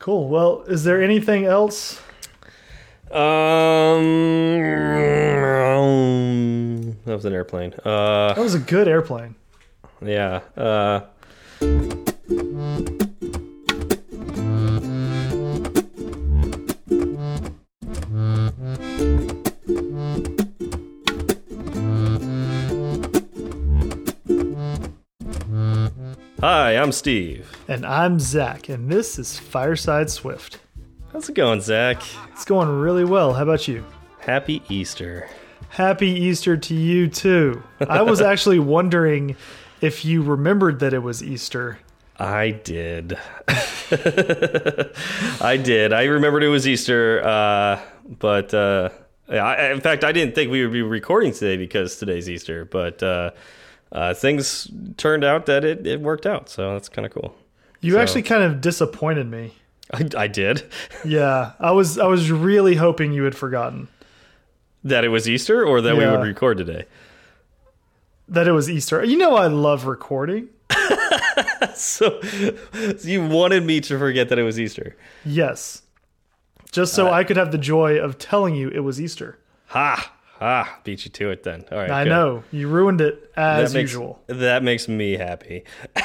Cool. Well, is there anything else? Um, that was an airplane. Uh, That was a good airplane. yeah. Uh, Hi, I'm Steve. And I'm Zach, and this is Fireside Swift. How's it going, Zach? It's going really well. How about you? Happy Easter. Happy Easter to you too. I was actually wondering if you remembered that it was Easter. I did. I did. I remembered it was Easter, uh, but uh, I, in fact, I didn't think we would be recording today because today's Easter. But uh, uh, things turned out that it, it worked out, so that's kind of cool. You So- actually kind of disappointed me. I, I did Yeah, I was I was really hoping you had forgotten that it was Easter, or that we would record today. that it was Easter. You know I love recording. So, so you wanted me to forget that it was Easter. Yes. Just so I could have the joy of telling you it was Easter. Ha ha! Beat you to it then. All right. I good. know. You ruined it as that makes, usual. That makes me happy.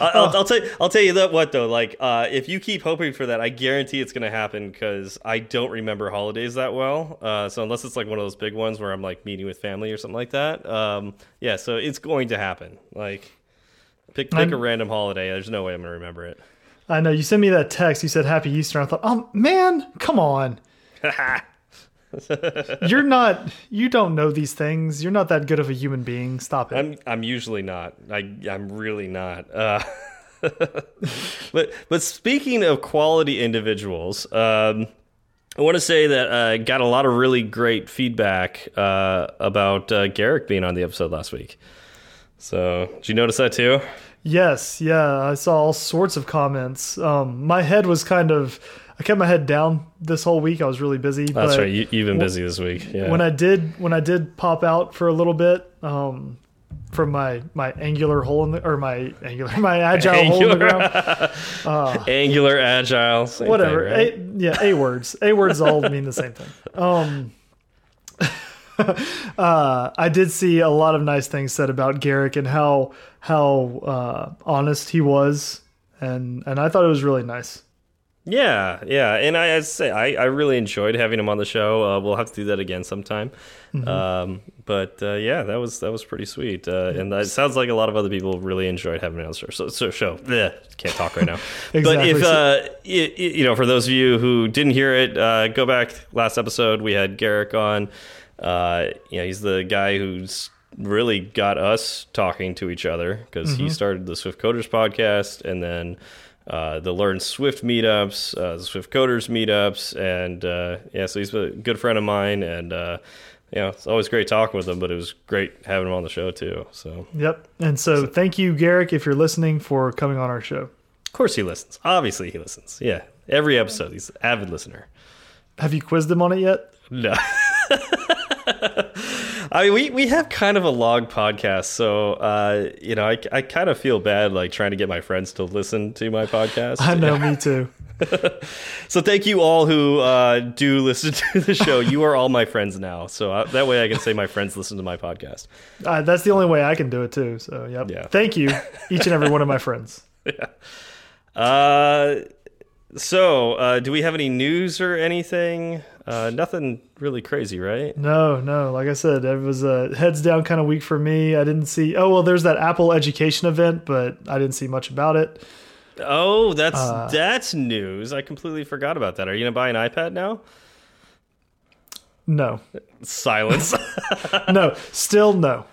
I'll, I'll tell you, I'll tell you that what though. Like, uh, if you keep hoping for that, I guarantee it's going to happen because I don't remember holidays that well. Uh, so unless it's like one of those big ones where I'm like meeting with family or something like that, um, yeah. So it's going to happen. Like, pick pick I'm- a random holiday. There's no way I'm going to remember it. I know. You sent me that text. You said Happy Easter. I thought, oh man, come on. You're not. You don't know these things. You're not that good of a human being. Stop it. I'm I'm usually not. I I'm really not. Uh, but but speaking of quality individuals, um, I want to say that I got a lot of really great feedback uh, about uh, Garric being on the episode last week. So did you notice that too? Yes, yeah, I saw all sorts of comments. Um, my head was kind of, I kept my head down this whole week. I was really busy. That's right. You, you've been busy this week. Yeah. When I did, when I did pop out for a little bit, um, from my my angular hole in the or my angular my agile hole in the Angular. ground. Angular, agile, Whatever. thing, right? A, yeah, a words. A words all mean the same thing. Um. uh, I did see a lot of nice things said about Garric and how how uh, honest he was, and and I thought it was really nice. Yeah, yeah, and I, I say I, I really enjoyed having him on the show. Uh, we'll have to do that again sometime. Mm-hmm. Um, but uh, yeah, that was that was pretty sweet, uh, and it sounds like a lot of other people really enjoyed having him on the show. So, so show, Bleh, can't talk right now. But if Exactly. uh, you know, for those of you who didn't hear it, uh, go back last episode. We had Garric on. Uh, you know, he's the guy who's really got us talking to each other because Mm-hmm. he started the Swift Coders podcast, and then uh, the Learn Swift meetups, uh, the Swift Coders meetups, and uh, yeah, so he's a good friend of mine, and uh, you know, it's always great talking with him. But it was great having him on the show too. So Yep. And so, thank you, Garric, if you're listening, for coming on our show. of course he listens. Obviously he listens. Yeah, every episode he's an avid listener. Have you quizzed him on it yet? No. I mean, we, we have kind of a log podcast, so uh, you know, I, I kind of feel bad like trying to get my friends to listen to my podcast. I know, me too. So thank you all who uh, do listen to the show. You are all my friends now, so uh, that way I can say my friends listen to my podcast. Uh, that's the only way I can do it too. So, yep. Yeah. Thank you, each and every one of my friends. Yeah. Uh, so uh, do we have any news or anything? Uh, nothing really crazy, right? No, no. Like I said, it was a heads down kind of week for me. I didn't see. Oh well, there's that Apple Education event, but I didn't see much about it. Oh, that's that's news. I completely forgot about that. Are you gonna buy an iPad now? No, Silence. no. Still no.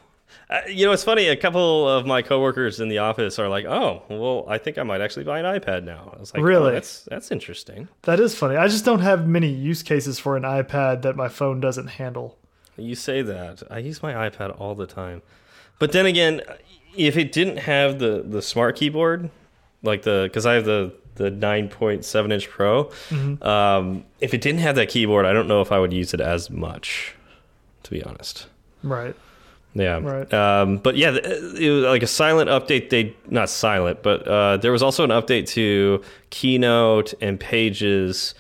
Uh, you know, it's funny. A couple of my coworkers in the office are like, "Oh, well, I think I might actually buy an iPad now." I was like, oh, Really? that's that's interesting." That is funny. I just don't have many use cases for an iPad that my phone doesn't handle. You say that. I use my iPad all the time, but then again, if it didn't have the the smart keyboard, like the because I have the the 9.7 inch Pro, um, if it didn't have that keyboard, I don't know if I would use it as much. To be honest. Right. Yeah. Right. Um, but yeah, it was like a silent update. They not silent, but uh, there was also an update to Keynote and Pages,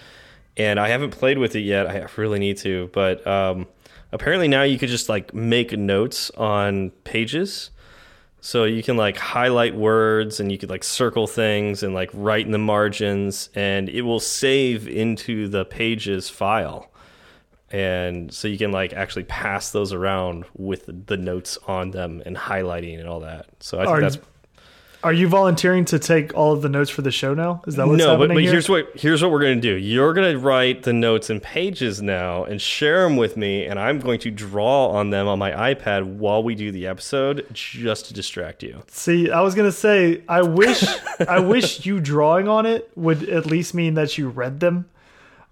and I haven't played with it yet. I really need to, but um, apparently now you could just like make notes on Pages. So you can like highlight words and you could like circle things and like write in the margins and it will save into the pages file and so you can like actually pass those around with the notes on them and highlighting and all that. So I think Are that's you, are you volunteering to take all of the notes for the show now? Is that what's no, but, happening but here? here's what here's what we're gonna do. You're gonna write the notes in pages now and share them with me, and I'm going to draw on them on my iPad while we do the episode, just to distract you. See, I was gonna say, I wish, I wish you drawing on it would at least mean that you read them.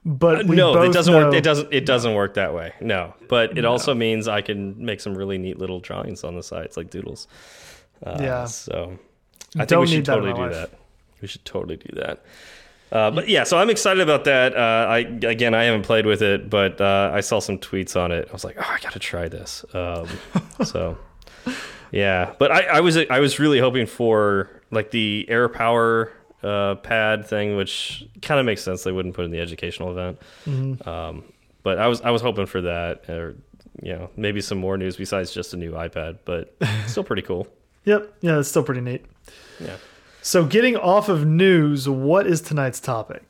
But we no, it doesn't know, work. It doesn't. It doesn't work that way. No, but it also means I can make some really neat little drawings on the sides, like doodles. Uh, Yeah. So I think Don't we should totally do life. that. We should totally do that. Uh, but yeah, so I'm excited about that. Uh, I again, I haven't played with it, but uh, I saw some tweets on it. I was like, oh, I got to try this. Um, so yeah, but I, I was I was really hoping for like the AirPower uh, pad thing, which kind of makes sense. They wouldn't put in the educational event. Mm-hmm. Um, but I was I was hoping for that, or you know, maybe some more news besides just a new iPad. But still pretty cool. Yep, yeah, it's still pretty neat. Yeah, So, getting off of news, what is tonight's topic?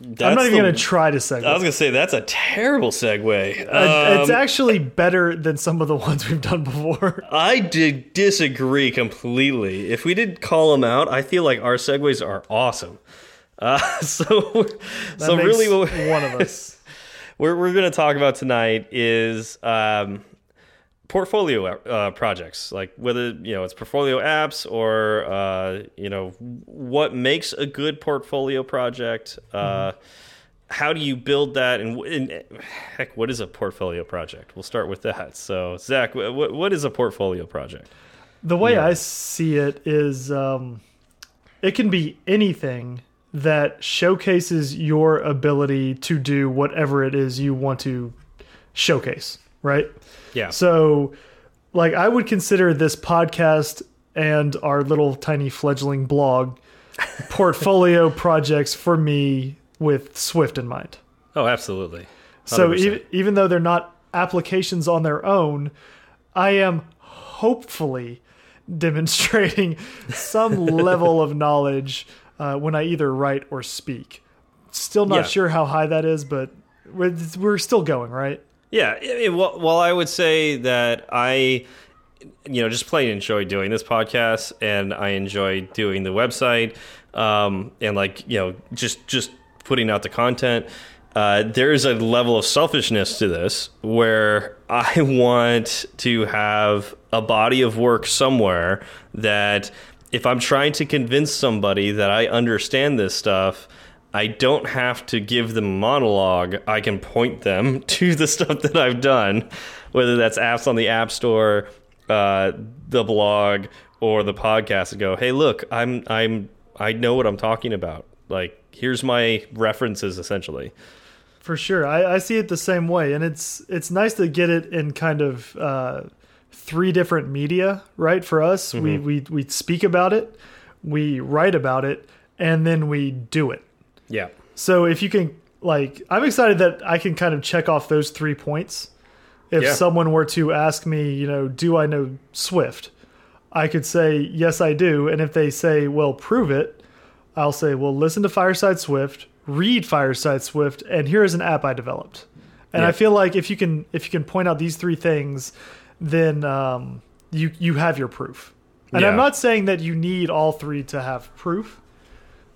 I'm not even the- gonna try to segue. I was gonna say that's a terrible segue. Uh, it's Um, actually better than some of the ones we've done before. I did disagree completely. If we did call them out, I feel like our segues are awesome. Uh, so, That so really, one of us. we're we're going to talk about tonight is um, portfolio uh, projects, like whether you know it's portfolio apps or uh, you know what makes a good portfolio project. Uh, How do you build that? And, and heck, what is a portfolio project? We'll start with that. So, Zach, what what is a portfolio project? The way Yeah. I see it is, um, it can be anything that showcases your ability to do whatever it is you want to showcase, right? Yeah. So, like, I would consider this podcast and our little tiny fledgling blog portfolio projects for me with Swift in mind. Oh, absolutely. So 100%. even, even though they're not applications on their own, I am hopefully demonstrating some level of knowledge uh, when I either write or speak. Still not Yeah. sure how high that is, but we're, we're still going, right? Yeah, I mean, well, well, I would say that I, you know, just plain enjoy doing this podcast, and I enjoy doing the website, um, and like you know, just just putting out the content. Uh, there is a level of selfishness to this where I want to have a body of work somewhere that if I'm trying to convince somebody that I understand this stuff, I don't have to give them monologue. I can point them to the stuff that I've done, whether that's apps on the App Store, uh, the blog, or the podcast, and go, "Hey, look, I'm I'm I know what I'm talking about. Like, here's my references, essentially." For sure, I, I see it the same way, and it's it's nice to get it in kind of uh, three different media, right? For us, we, we we speak about it, we write about it, and then we do it. Yeah, So if you can, like, I'm excited that I can kind of check off those three points. If Yeah. someone were to ask me, you know, do I know Swift? I could say yes, I do, and if they say, well, prove it, I'll say, well, listen to Fireside Swift, read Fireside Swift, and here is an app I developed. And Yeah. I feel like if you can if you can point out these three things, then um, you you have your proof. And Yeah. I'm not saying that you need all three to have proof.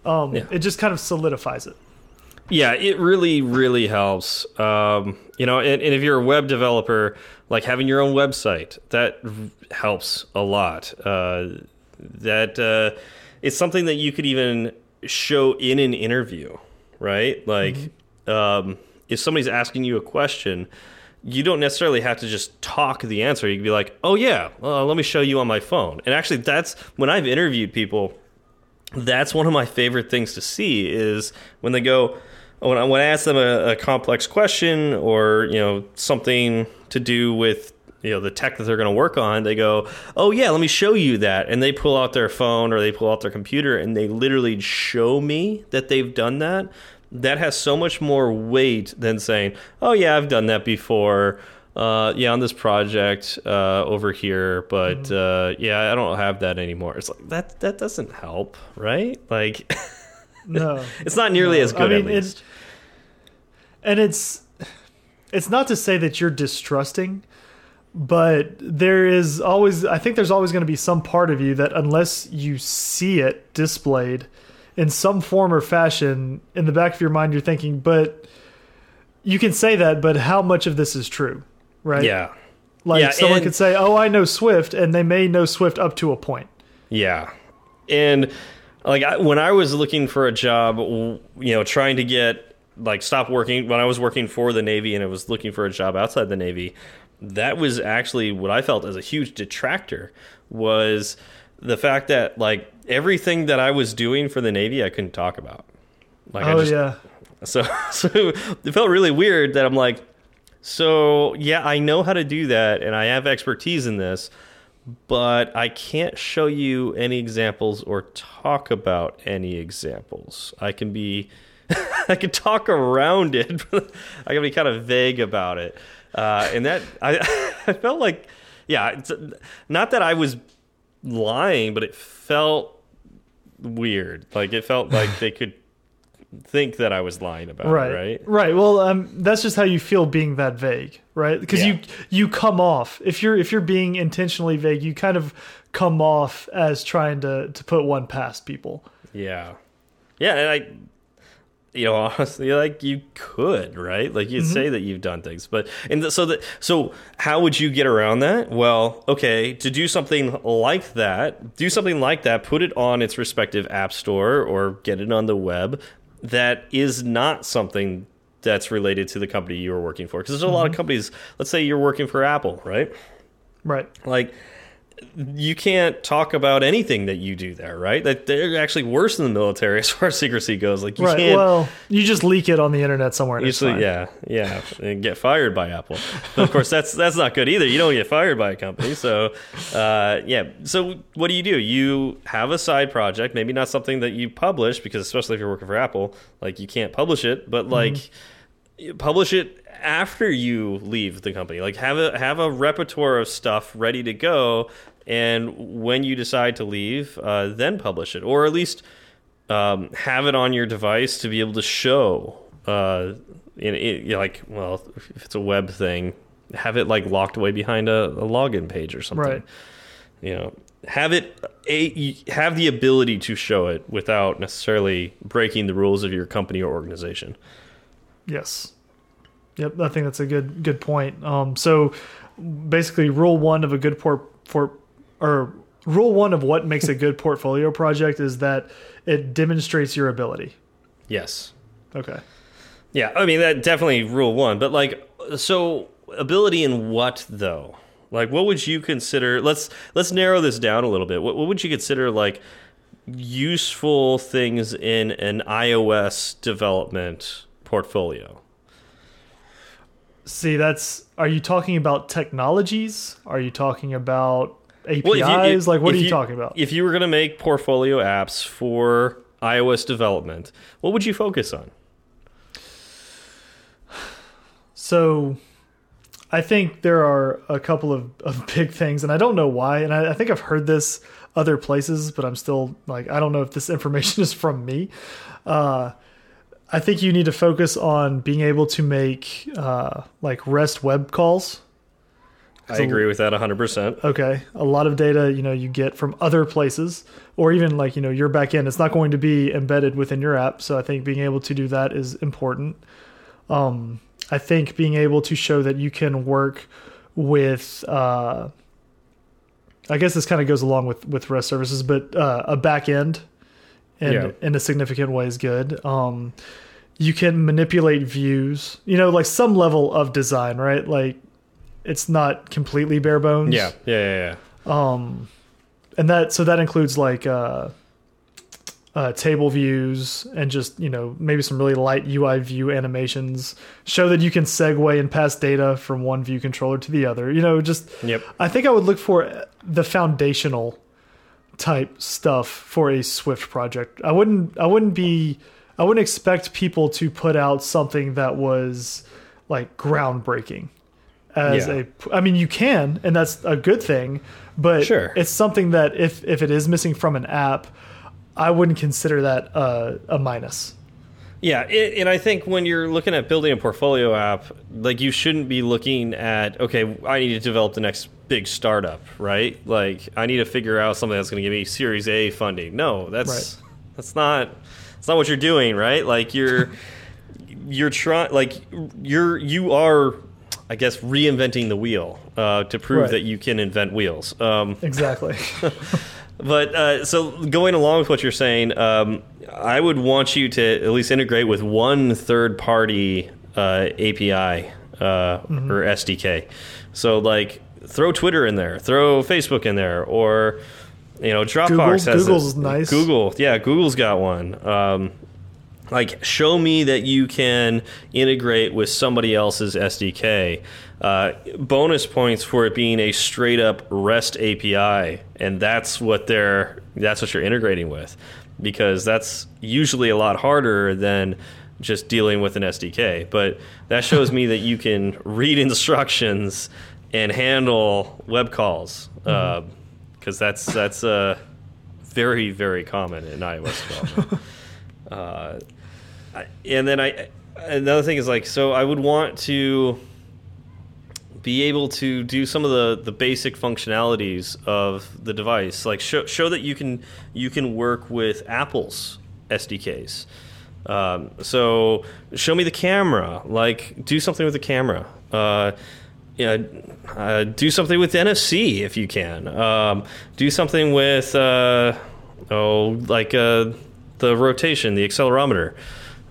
Um, Yeah. It just kind of solidifies it. Yeah, it really, really helps. Um, you know, and, and if you're a web developer, like having your own website, that helps a lot. Uh, that uh, it's something that you could even show in an interview, right? Like, um, if somebody's asking you a question, you don't necessarily have to just talk the answer. You can be like, "Oh yeah, well, let me show you on my phone." And actually, that's when I've interviewed people that's one of my favorite things to see is when they go when I, when I ask them a, a complex question or you know something to do with you know the tech that they're going to work on they go oh yeah let me show you that. And they pull out their phone or they pull out their computer and they literally show me that they've done that. That has so much more weight than saying oh yeah i've done that before uh, yeah on this project uh, over here but Mm-hmm. uh, yeah i don't have that anymore it's like that that doesn't help right like No. it's not nearly No. as I good mean, at it- least and it's it's not to say that you're distrusting but there is always i think there's always going to be some part of you that unless you see it displayed in some form or fashion in the back of your mind you're thinking but you can say that but how much of this is true right? Yeah. Like Yeah, someone could say oh i know swift and they may know swift up to a point. Yeah, and like I, when I was looking for a job, you know, trying to get like stop working when I was working for the Navy and I was looking for a job outside the Navy, that was actually what I felt as a huge detractor was the fact that like everything that I was doing for the Navy I couldn't talk about. Like I oh just, yeah. So so it felt really weird that I'm like, so yeah, I know how to do that and I have expertise in this, but I can't show you any examples or talk about any examples. I can be I can talk around it, but I can be kind of vague about it. Uh, and that I I felt like yeah, not that I was lying, but it felt weird. Like it felt like they could think that I was lying about right it, right? right well um that's just how you feel being that vague right because Yeah. you you come off if you're if you're being intentionally vague you kind of come off as trying to to put one past people Yeah. Yeah, and I you know, honestly, like you could, right? Like you'd say that you've done things, but and th so that so how would you get around that? Well, okay, to do something like that, do something like that, put it on its respective app store or get it on the web. That is not something that's related to the company you are working for. Because there's a lot of mm-hmm. companies. Let's say you're working for Apple, right? right like you can't talk about anything that you do there, right? That they're actually worse than the military as far as secrecy goes. Like you right can't well you just leak it on the internet somewhere usually, yeah, yeah, and get fired by Apple. But of course, that's that's not good either. You don't get fired by a company, so uh, yeah. So what do you do? You have a side project, maybe not something that you publish because especially if you're working for Apple, like you can't publish it, but like you publish it after you leave the company. Like have a have a repertoire of stuff ready to go, and when you decide to leave, uh, then publish it, or at least um, have it on your device to be able to show. Uh, in, in, like, well, if it's a web thing, have it like locked away behind a, a login page or something. Right. You know, have it a have the ability to show it without necessarily breaking the rules of your company or organization. Yes. Yep, I think that's a good good point. Um, so basically, rule one of a good port for or rule one of what makes a good portfolio project is that it demonstrates your ability. Yes. Okay. Yeah, I mean that definitely rule one, but like so ability in what though? Like what would you consider let's let's narrow this down a little bit. What what would you consider like useful things in an iOS development portfolio? See, that's are you talking about technologies? Are you talking about APIs? Well, you- like what are you, talking about? If you were going to make portfolio apps for iOS development, what would you focus on? So I think there are a couple of, of big things, and I don't know why. And I, I think I've heard this other places, but I'm still like, I don't know if this information is from me. Uh, I think you need to focus on being able to make uh, like REST web calls. I agree with that 100%. Okay, a lot of data you know you get from other places, or even like you know your backend. It's not going to be embedded within your app, so I think being able to do that is important. Um, I think being able to show that you can work with, uh, I guess this kind of goes along with with REST services, but uh, a backend in Yeah. in a significant way is good. Um, you can manipulate views, you know, like some level of design, right? Like it's not completely bare bones. Yeah, yeah, yeah, yeah. Um, and that so that includes like uh, uh, table views and just you know maybe some really light UI view animations. Show that you can segue and pass data from one view controller to the other. You know, just Yep. I think I would look for the foundational type stuff for a Swift project. I wouldn't I wouldn't be I wouldn't expect people to put out something that was like groundbreaking as Yeah. a I mean you can and that's a good thing, but Sure. it's something that if if it is missing from an app, I wouldn't consider that a, a minus. Yeah, it, and I think when you're looking at building a portfolio app, like you shouldn't be looking at okay, I need to develop the next big startup, right? Like I need to figure out something that's going to give me Series A funding. No, that's that's not that's not what you're doing, right? Like you're you're trying like you're you are I guess reinventing the wheel uh, to prove Right. that you can invent wheels. Um, Exactly. but uh, so going along with what you're saying, um, I would want you to at least integrate with one third-party uh, API uh, or SDK. So like throw Twitter in there, throw Facebook in there, or you know Dropbox Google's- has Google's it. nice. Google, yeah, Google's got one. Um, like show me that you can integrate with somebody else's SDK. Uh, bonus points for it being a straight up REST API, and that's what they're that's what you're integrating with, because that's usually a lot harder than just dealing with an SDK. But that shows me that you can read instructions and handle web calls, because that's that's uh, very very common in iOS development. uh, and then I another thing is like so I would want to be able to do some of the the basic functionalities of the device. Like show show that you can you can work with Apple's SDKs um, so show me the camera. Like do something with the camera. Uh, uh, do something with NFC if you can. Um, do something with uh, oh, like uh, the rotation, the accelerometer,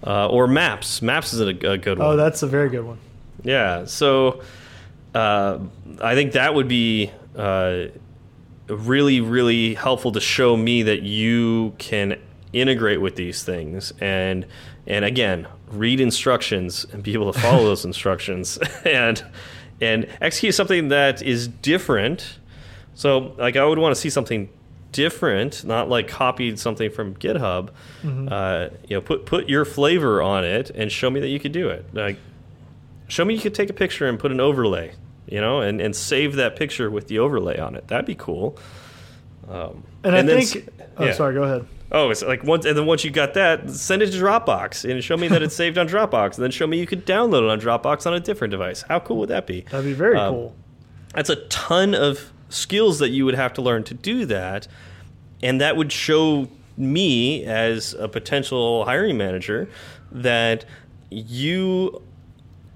uh, or maps. Maps is a, a good one. oh, that's a very good one. Yeah, so uh, I think that would be uh, really, really helpful to show me that you can integrate with these things and and again read instructions and be able to follow those instructions and and execute something that is different. So like I would want to see something different, not like copied something from GitHub. Uh, you know, put put your flavor on it and show me that you could do it. Like show me you could take a picture and put an overlay, you know, and, and save that picture with the overlay on it. That'd be cool. Um, And, I then think Oh, yeah. sorry, go ahead. Oh, it's like once, and then once you got that, send it to Dropbox and show me that it's saved on Dropbox, and then show me you could download it on Dropbox on a different device. How cool would that be? That'd be very Um, cool. That's a ton of skills that you would have to learn to do that, and that would show me as a potential hiring manager that you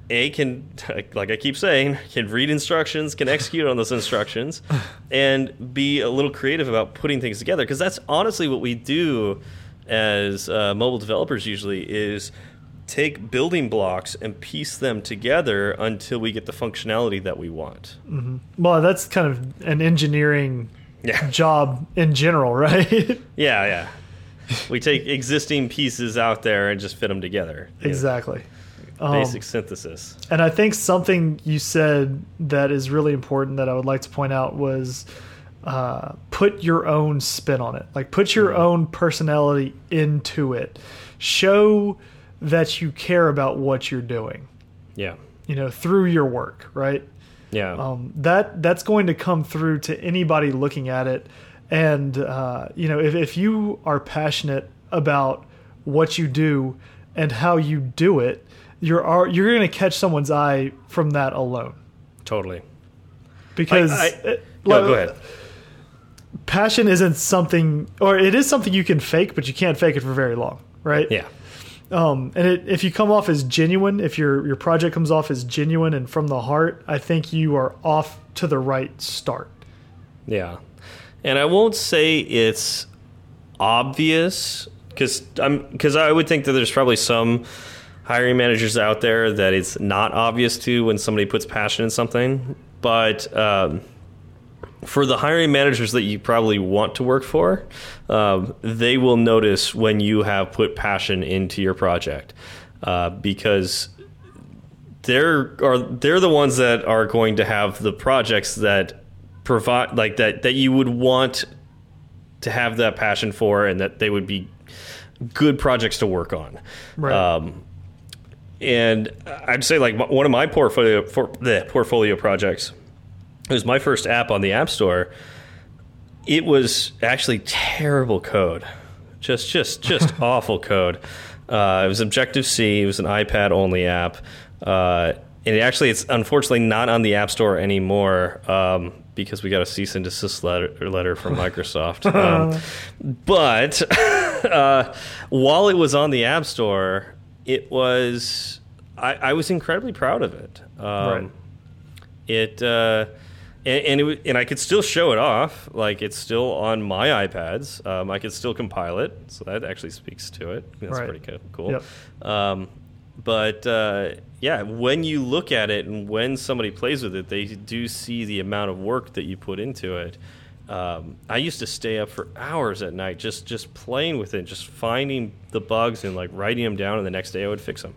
a can like I keep saying can read instructions, can execute on those instructions, and be a little creative about putting things together. Because that's honestly what we do as uh, mobile developers usually is take building blocks and piece them together until we get the functionality that we want. Well, that's kind of an engineering Yeah. job in general, right? Yeah, yeah. We take existing pieces out there and just fit them together. you know, exactly. Um, Basic synthesis. And I think something you said that is really important that I would like to point out was uh, put your own spin on it. Like put your own personality into it. Show that you care about what you're doing. Yeah. You know, through your work, right? Yeah. um, that that's going to come through to anybody looking at it and uh, you know if, if you are passionate about what you do and how you do it you're are, you're going to catch someone's eye from that alone totally. because I- uh, No, like, go ahead. passion isn't something or it is something you can fake but you can't fake it for very long right Yeah. Um, and it, if you come off as genuine, if your your project comes off as genuine and from the heart, I think you are off to the right start. Yeah. And I won't say it's obvious because I'm because I would think that there's probably some hiring managers out there that it's not obvious to when somebody puts passion in something. But um, for the hiring managers that you probably want to work for, um, they will notice when you have put passion into your project uh, because they're are they're the ones that are going to have the projects that provide like that that you would want to have that passion for and that they would be good projects to work on. Right. Um, and I'd say like one of my portfolio for the portfolio projects it was my first app on the App Store. It was actually terrible code, just just just awful code. Uh, it was Objective C. It was an iPad only app, uh, and it actually it's unfortunately not on the App Store anymore um, because we got a cease and desist letter, letter from Microsoft. um, but uh, while it was on the App Store, it was I, I was incredibly proud of it. Um, Right. It uh, and and, it, and I could still show it off. Like it's still on my iPads. Um, I could still compile it, so that actually speaks to it. That's Right. pretty co- cool. Yep. Um, but uh, yeah, when you look at it and when somebody plays with it, they do see the amount of work that you put into it. Um, I used to stay up for hours at night just just playing with it, just finding the bugs and like writing them down, and the next day I would fix them.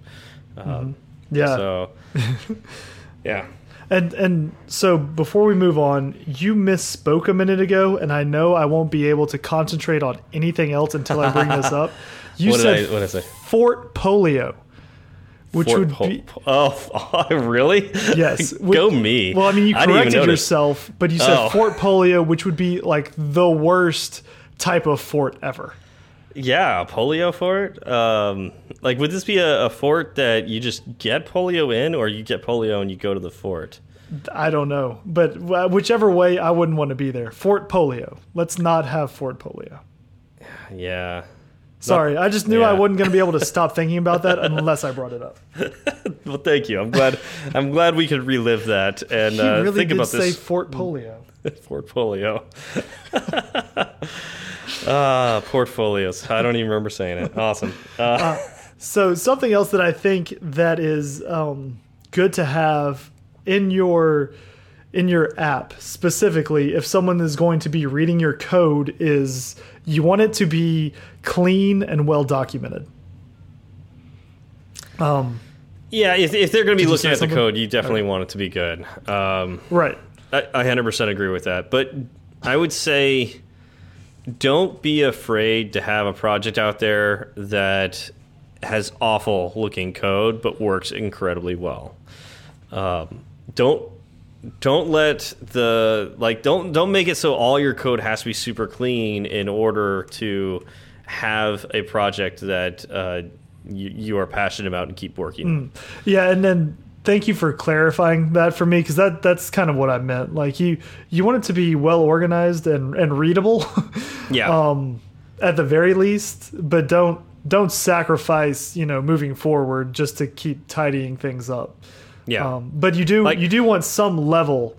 Um, Yeah. So yeah. And and so before we move on, you misspoke a minute ago, and I know I won't be able to concentrate on anything else until I bring this up. You What did said I- what did I say? Fort Polio, which Fort would be oh, really? yes. Go me. Well, I mean, you corrected yourself, but you said Oh. Fort Polio, which would be like the worst type of fort ever. Yeah, polio fort. Um, like, would this be a, a fort that you just get polio in, or you get polio and you go to the fort? I don't know, but uh, whichever way, I wouldn't want to be there. Fort Polio. Let's not have Fort Polio. Yeah. Sorry, I just knew I wasn't going to be able to stop thinking about that unless I brought it up. Well, thank you. I'm glad. I'm glad we could relive that and uh, really think about say this Fort Polio. Fort polio. Ah, portfolios. I don't even remember saying it. Awesome. Uh, So something else that I think that is um, good to have in your in your app specifically, if someone is going to be reading your code, is you want it to be clean and well documented. Um, yeah, if, if they're going to be looking at the code, you definitely want it to be good. Um, right. I, I 100% agree with that. But I would say don't be afraid to have a project out there that has awful looking code but works incredibly well. Um, don't don't let the like don't don't make it so all your code has to be super clean in order to have a project that uh, you, you are passionate about and keep working. on. Yeah, and then thank you for clarifying that for me because that that's kind of what I meant. Like you you want it to be well organized and and readable. Yeah. um, at the very least, but don't don't sacrifice you know moving forward just to keep tidying things up. yeah. Um, but you do Like- you do want some level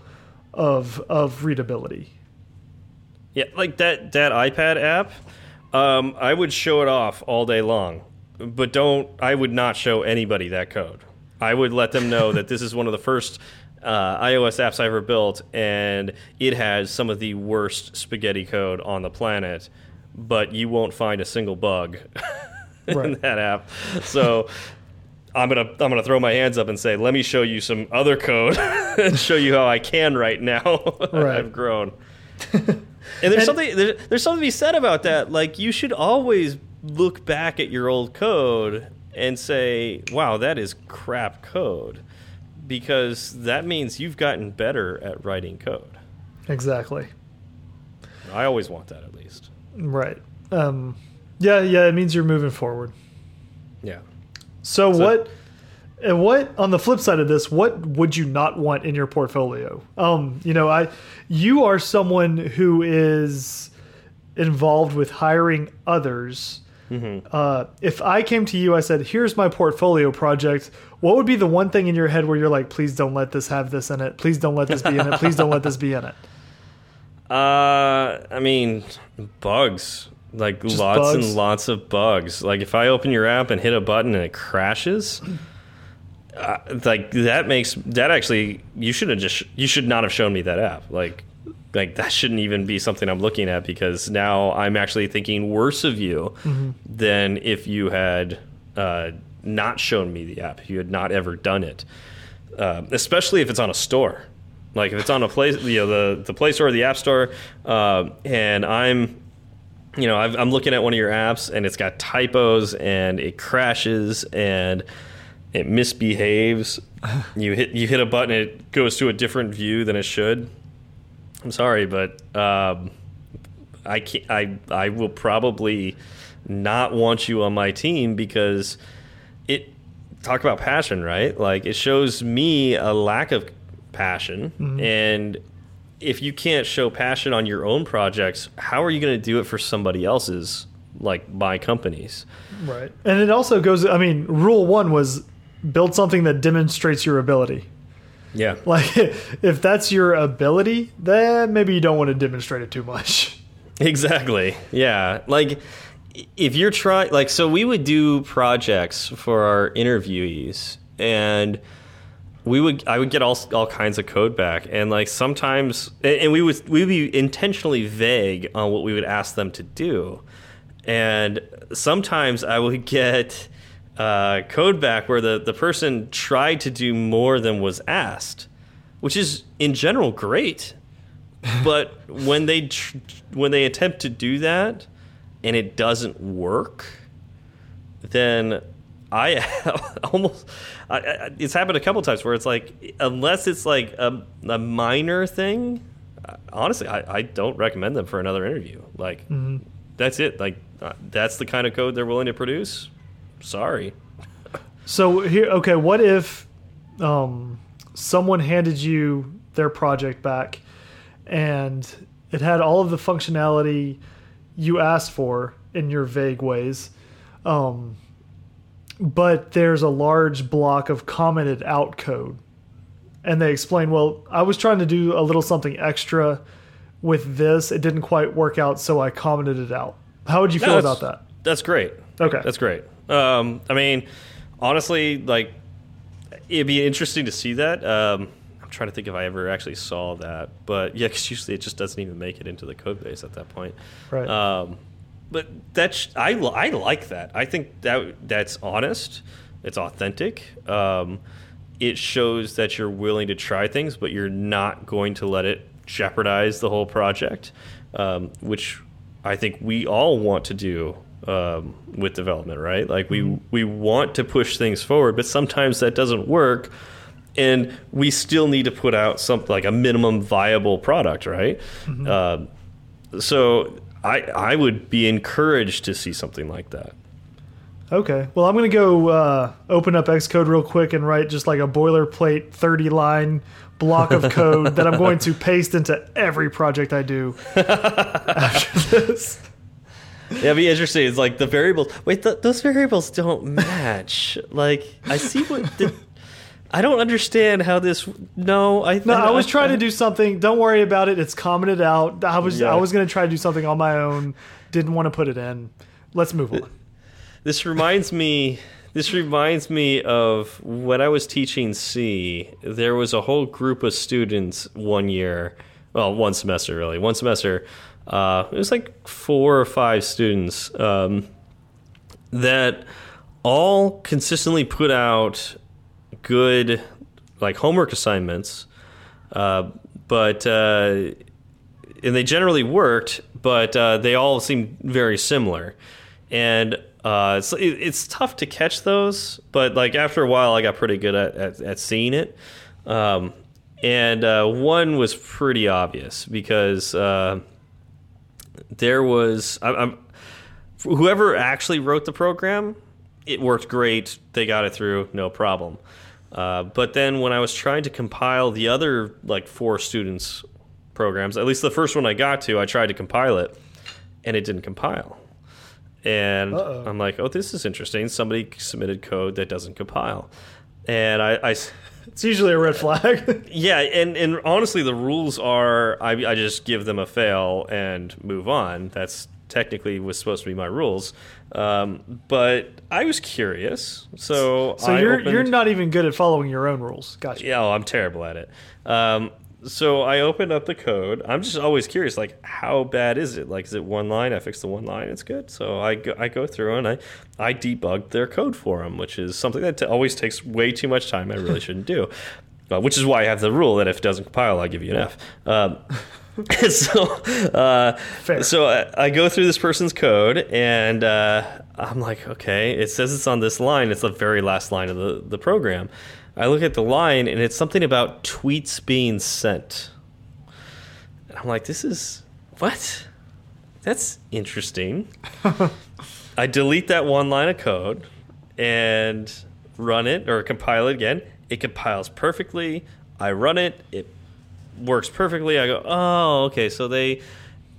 of of readability. Yeah, like that that iPad app, um, I would show it off all day long, but don't. I would not show anybody that code. I would let them know that this is one of the first uh, iOS apps I ever built, and it has some of the worst spaghetti code on the planet. But you won't find a single bug in that app. So. I'm gonna I'm gonna throw my hands up and say, let me show you some other code and show you how I can right now. Right. I've grown. And there's something there, there's something to be said about that. Like you should always look back at your old code and say, "Wow, that is crap code," because that means you've gotten better at writing code. Exactly. I always want that at least. Right. Um, yeah. Yeah. It means you're moving forward. Yeah. So, So- what and what on the flip side of this, what would you not want in your portfolio? Um, you know, I you are someone who is involved with hiring others. Uh, if I came to you, I said, "Here's my portfolio project." What would be the one thing in your head where you're like, "Please don't let this have this in it. Please don't let this be in it. Please don't let this be in it." Uh, I mean, bugs. Like Just lots bugs? and lots of bugs. Like if I open your app and hit a button and it crashes, uh, like that makes that actually you should have just you should not have shown me that app. Like like that shouldn't even be something I'm looking at because now I'm actually thinking worse of you than if you had uh, not shown me the app, if you had not ever done it, uh, especially if it's on a store. Like if it's on a place, you know, the the Play Store or the App Store, uh, and I'm you know, I've, I'm looking at one of your apps and it's got typos and it crashes and it misbehaves. you hit you hit a button, it goes to a different view than it should. I'm sorry, but um, I can't, I I will probably not want you on my team because it talk about passion, right? Like it shows me a lack of passion and if you can't show passion on your own projects, how are you going to do it for somebody else's, like my companies? Right. And it also goes, I mean, rule one was build something that demonstrates your ability. Yeah. Like, if that's your ability, then maybe you don't want to demonstrate it too much. Exactly. Yeah. Like, if you're trying, like, so we would do projects for our interviewees, and we would, I would get all all kinds of code back, and like sometimes, and and we would we would be intentionally vague on what we would ask them to do, and sometimes I would get uh, code back where the the person tried to do more than was asked, which is in general great but when they tr when they attempt to do that and it doesn't work, then I almost I, I, it's happened a couple times where it's like unless it's like a, a minor thing, honestly, I, I don't recommend them for another interview. Like that's it. Like uh, that's the kind of code they're willing to produce. Sorry. So here, okay, what if um, someone handed you their project back and it had all of the functionality you asked for in your vague ways, um, but there's a large block of commented out code, and they explain, well, I was trying to do a little something extra with this, it didn't quite work out, so I commented it out. How would you feel No, about that? That's great. Okay. That's great. Um, I mean, honestly, like it'd be interesting to see that. Um, I'm trying to think if I ever actually saw that, but yeah, because usually it just doesn't even make it into the code base at that point. Right. Um, but that's I I like that. I think that that's honest. It's authentic. Um, it shows that you're willing to try things, but you're not going to let it jeopardize the whole project, um, which I think we all want to do um, with development, right? Like we we want to push things forward, but sometimes that doesn't work, and we still need to put out something like a minimum viable product, right? Uh, so I I would be encouraged to see something like that. Okay. Well, I'm going to go uh, open up Xcode real quick and write just like a boilerplate 30 line block of code that I'm going to paste into every project I do after this. Yeah, it'd be interesting. It's like the variables. Wait, th those variables don't match. like I see what the. I don't understand how this. No, I. No, I was trying to do something. Don't worry about it. It's commented out. I was Yeah. I was going to try to do something on my own. Didn't want to put it in. Let's move on. This reminds me. This reminds me of when I was teaching C. There was a whole group of students one year, well, one semester really, one semester. Uh, it was like four or five students um, that all consistently put out good like homework assignments, uh, but uh, and they generally worked, but uh, they all seemed very similar. And uh, it's it, it's tough to catch those, but like after a while, I got pretty good at at, at seeing it. Um, and uh, one was pretty obvious because uh, there was I, I'm whoever actually wrote the program, it worked great. They got it through, no problem. Uh, but then when I was trying to compile the other like four students' programs, at least the first one I got to, I tried to compile it, and it didn't compile. And Uh-oh. I'm like, oh, this is interesting. Somebody submitted code that doesn't compile, and I, I It's usually a red flag. yeah, and, and honestly, the rules are I, I just give them a fail and move on. That's technically was supposed to be my rules. Um, but I was curious, so so I you're opened- you're not even good at following your own rules. Gotcha. yeah, oh, I'm terrible at it. Um, so I opened up the code. I'm just always curious, like, how bad is it? Like, is it one line? I fixed the one line. It's good. So I go, I go through and I, I debugged their code for them, which is something that always takes way too much time. I really shouldn't do. Uh, which is why I have the rule that if it doesn't compile, I give you an F. Um, so, uh, so I, I, go through this person's code and uh, I'm like, okay, it says it's on this line. It's the very last line of the, the program. I look at the line and it's something about tweets being sent. And I'm like, this is what? That's interesting. I delete that one line of code and run it or compile it again. It compiles perfectly. I run it. It works perfectly. I go, oh, okay. So they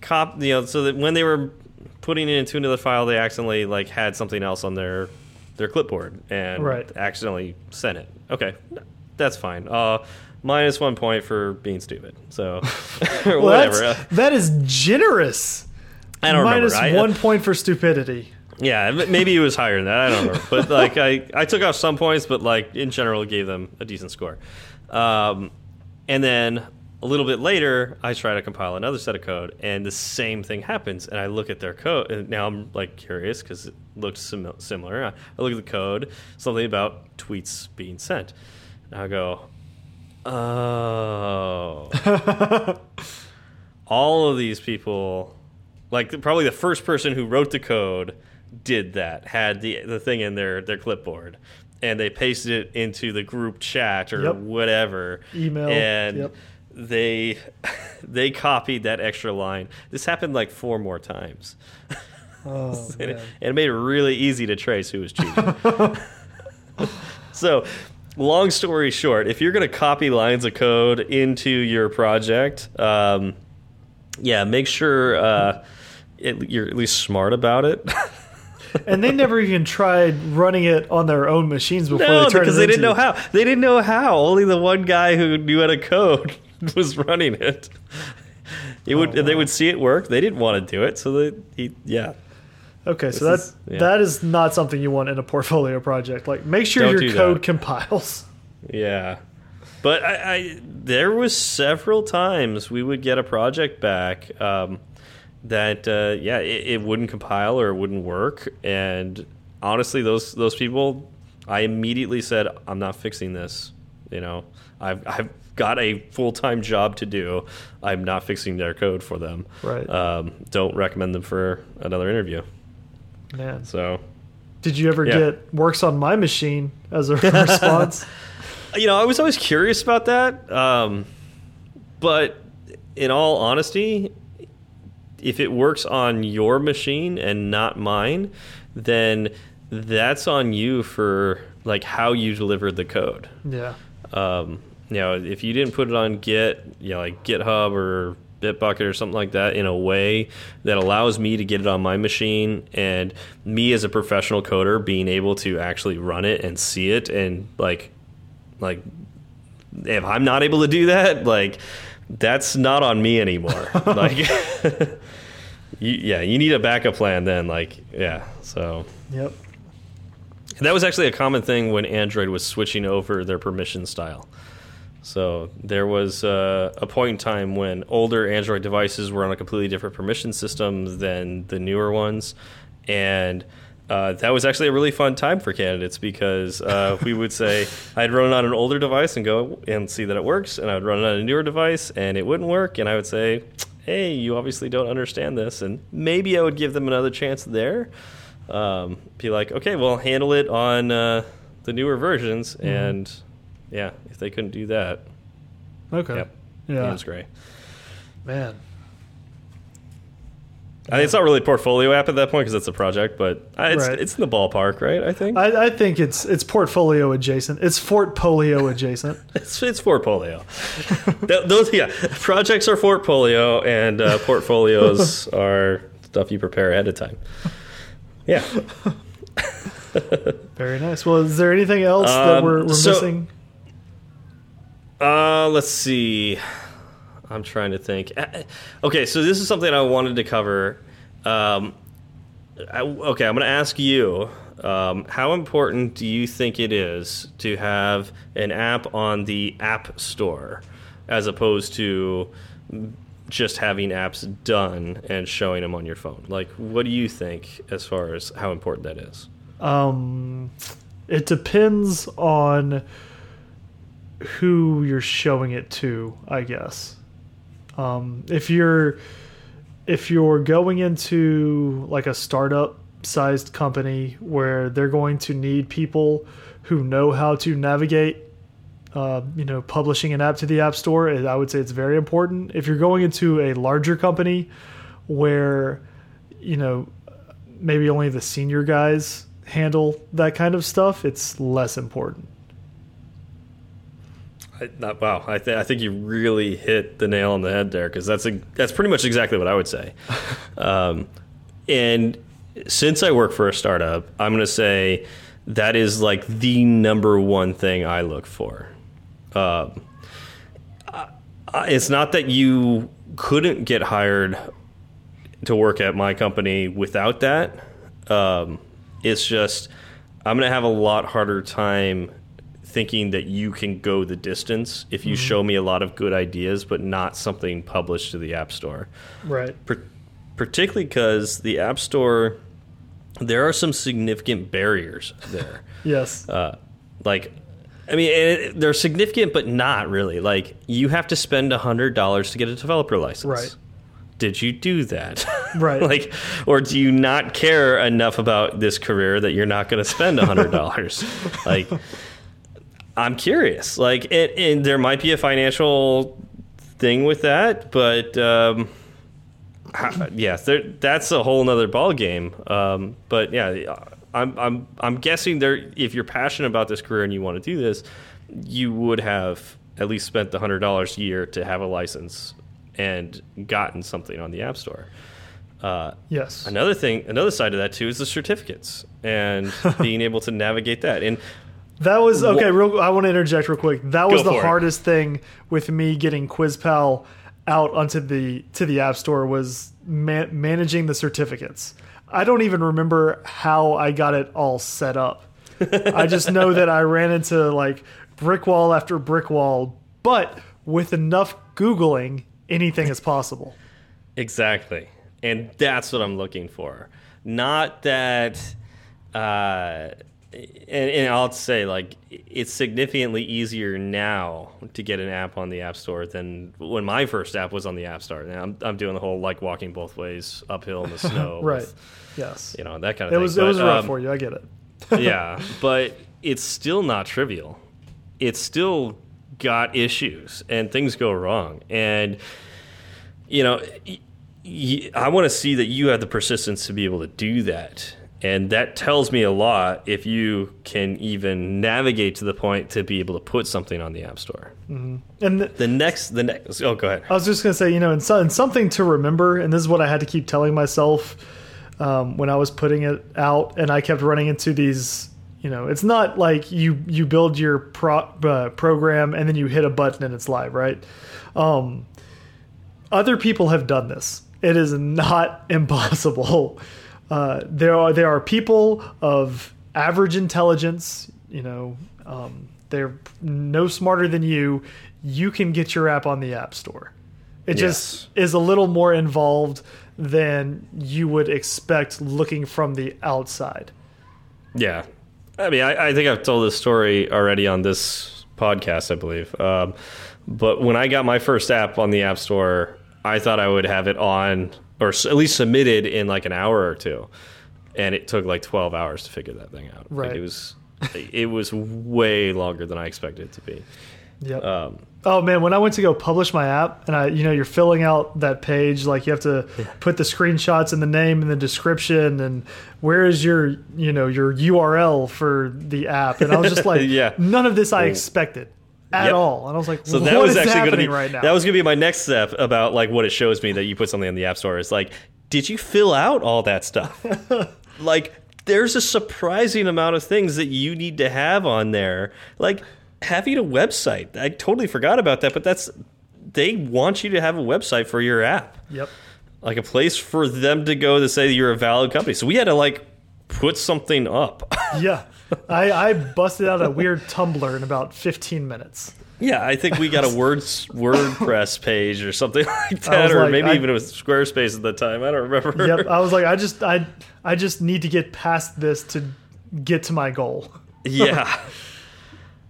cop, you know, so that when they were putting it into another file, they accidentally like had something else on their their clipboard and right. accidentally sent it. Okay, that's fine. Uh, minus one point for being stupid. So well, whatever. that is generous. I don't minus remember. one I, point for stupidity. Yeah, maybe it was higher than that. I don't know. But like, I I took off some points, but like in general, gave them a decent score. Um, and then a little bit later, I try to compile another set of code, and the same thing happens. And I look at their code, and now I'm like curious because it looks sim similar. I, look at the code, something about tweets being sent. And I go, oh, all of these people, like probably the first person who wrote the code did that, had the the thing in their their clipboard, and they pasted it into the group chat or yep. email, email, and. Yep they they copied that extra line. This happened like four more times. Oh, and, it, and, it, made it really easy to trace who was cheating. so, long story short, if you're going to copy lines of code into your project, um, yeah, make sure uh, it, you're at least smart about it. and they never even tried running it on their own machines before no, they turned because they didn't know how. They didn't know how. Only the one guy who knew how to code was running it. It would oh, wow. they would see it work. They didn't want to do it, so they he yeah. Okay, so that's yeah. that is not something you want in a portfolio project. Like make sure Don't your code that. compiles. Yeah. But I, I, there was several times we would get a project back um, that uh, yeah it, it, wouldn't compile or it wouldn't work and honestly those those people I immediately said I'm not fixing this you know I've I've got a full time job to do. I'm not fixing their code for them. Right. Um, don't recommend them for another interview. Man. So. Did you ever yeah. get works on my machine as a response? you know, I was always curious about that. Um, but in all honesty, if it works on your machine and not mine, then that's on you for like how you delivered the code. Yeah. Um, you know, if you didn't put it on Git, you know, like GitHub or Bitbucket or something like that in a way that allows me to get it on my machine and me as a professional coder being able to actually run it and see it and like like if I'm not able to do that, like that's not on me anymore. like you, yeah, you need a backup plan then like yeah, so Yep. That was actually a common thing when Android was switching over their permission style. So there was uh, a point in time when older Android devices were on a completely different permission system than the newer ones, and uh, that was actually a really fun time for candidates because uh, we would say I'd run it on an older device and go and see that it works, and I'd run it on a newer device and it wouldn't work, and I would say, "Hey, you obviously don't understand this," and maybe I would give them another chance there. Um, be like, "Okay, well, handle it on uh, the newer versions," mm -hmm. and yeah, they couldn't do that. Okay. Yep. Yeah. James Gray. Man. I mean, it's not really a portfolio app at that point because it's a project, but it's right. it's in the ballpark, right? I think. I, I, think it's it's portfolio adjacent. It's Fort Polio adjacent. it's it's Portfolio. Those yeah, projects are Portfolio, and uh, portfolios are stuff you prepare ahead of time. Yeah. Very nice. Well, is there anything else um, that we're, we're so, missing? Uh, let's see. I'm trying to think. Uh, uh, okay, so this is something I wanted to cover. Um, I, okay, I'm going to ask you. Um, how important do you think it is to have an app on the App Store as opposed to just having apps done and showing them on your phone. Like, what do you think as far as how important that is? Um, it depends on who you're showing it to, I guess. Um, if you're if you're going into like a startup sized company where they're going to need people who know how to navigate uh, you know publishing an app to the app store i would say it's very important if you're going into a larger company where you know maybe only the senior guys handle that kind of stuff it's less important I, not, wow, I, th I, think you really hit the nail on the head there because that's a, that's pretty much exactly what I would say. um, and since I work for a startup, I'm going to say that is like the number one thing I look for. Um, it's not that you couldn't get hired to work at my company without that. Um, it's just I'm going to have a lot harder time thinking that you can go the distance if you mm -hmm. show me a lot of good ideas, but not something published to the App Store. Right. Per particularly because the App Store, there are some significant barriers there. yes. Uh, like, I mean, it, they're significant, but not really. Like, you have to spend hundred dollars to get a developer license. Right did you do that? Right. like, or do you not care enough about this career that you're not going to spend a hundred dollars? like, I'm curious. Like, it, and there might be a financial thing with that, but um, yeah, there, that's a whole nother ball game. Um, but yeah, I'm I'm I'm guessing there. If you're passionate about this career and you want to do this, you would have at least spent the hundred dollars a year to have a license and gotten something on the App Store. Uh, yes. Another thing, another side of that too, is the certificates and being able to navigate that. And that was okay. Real, I want to interject real quick. That was the hardest it. thing with me getting QuizPal out onto the to the App Store was managing the certificates. I don't even remember how I got it all set up. I just know that I ran into like brick wall after brick wall, but with enough googling, anything is possible. Exactly, and that's what I'm looking for. Not that. Uh, and, and, I'll say like it's significantly easier now to get an app on the App Store than when my first app was on the App Store. And I'm I'm doing the whole like walking both ways uphill in the snow, right? With, yes, you know that kind of. It thing. was but, it was rough um, for you. I get it. yeah, but it's still not trivial. It's still got issues and things go wrong, and you know. I want to see that you have the persistence to be able to do that and that tells me a lot if you can even navigate to the point to be able to put something on the App Store. Mm -hmm. And the, the, next, the next, oh, go ahead. I was just going to say, you know, and, so, and, something to remember, and this is what I had to keep telling myself um, when I was putting it out, and I kept running into these. You know, it's not like you you build your pro, uh, program and then you hit a button and it's live, right? Um, other people have done this. It is not impossible uh, there are there are people of average intelligence. You know, um, they're no smarter than you. You can get your app on the App Store. It yes. just is a little more involved than you would expect looking from the outside. Yeah, I mean, I, I think I've told this story already on this podcast, I believe. Um, but when I got my first app on the App Store, I thought I would have it on or at least submitted in like an hour or two, and it took like twelve hours to figure that thing out. Right. Like it was, it was way longer than I expected it to be. Yeah. Um, oh man, when I went to go publish my app, and I, you know, you're filling out that page, like you have to put the screenshots and the name and the description, and where is your, you know, your URL for the app, and I was just like, yeah, none of this I expected at yep. all. And I was like, so that was actually going to be right now? That was going to be my next step about like what it shows me that you put something in the app store. Is like, did you fill out all that stuff? like, there's a surprising amount of things that you need to have on there. Like having a website. I totally forgot about that, but that's they want you to have a website for your app. Yep. Like a place for them to go to say you're a valid company. So we had to like put something up. yeah. I, I busted out a weird Tumblr in about 15 minutes. Yeah, I think we got a words WordPress page or something like that, or like, maybe I- even it was Squarespace at the time. I don't remember. yep. I was like, I just I I just need to get past this to get to my goal. yeah.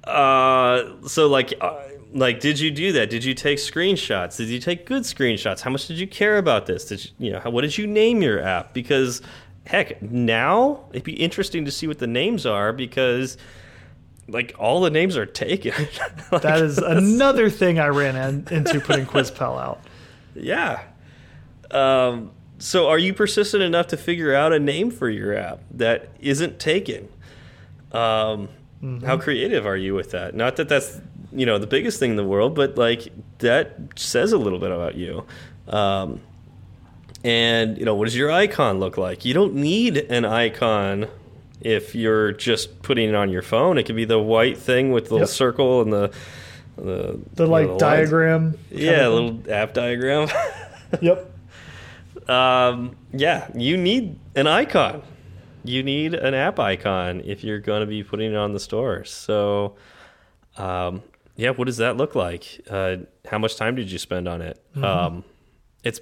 Uh, so like, uh, like, did you do that? Did you take screenshots? Did you take good screenshots? How much did you care about this? Did you, you know, how, what did you name your app? Because heck, now it'd be interesting to see what the names are because like all the names are taken. Like, That is another thing I ran in, into putting QuizPal out. Yeah. Um, so are you persistent enough to figure out a name for your app that isn't taken? Um, How creative are you with that? Not that that's you know the biggest thing in the world, but like that says a little bit about you. Um, and you know what does your icon look like? You don't need an icon if you're just putting it on your phone. It could be the white thing with the little Yep. circle and the the, The like know, lines. diagram. Yeah, a little app diagram. Yep. um, yeah, you need an icon. You need an app icon if you're going to be putting it on the store. So, um, yeah, what does that look like? Uh, how much time did you spend on it? Um, it's,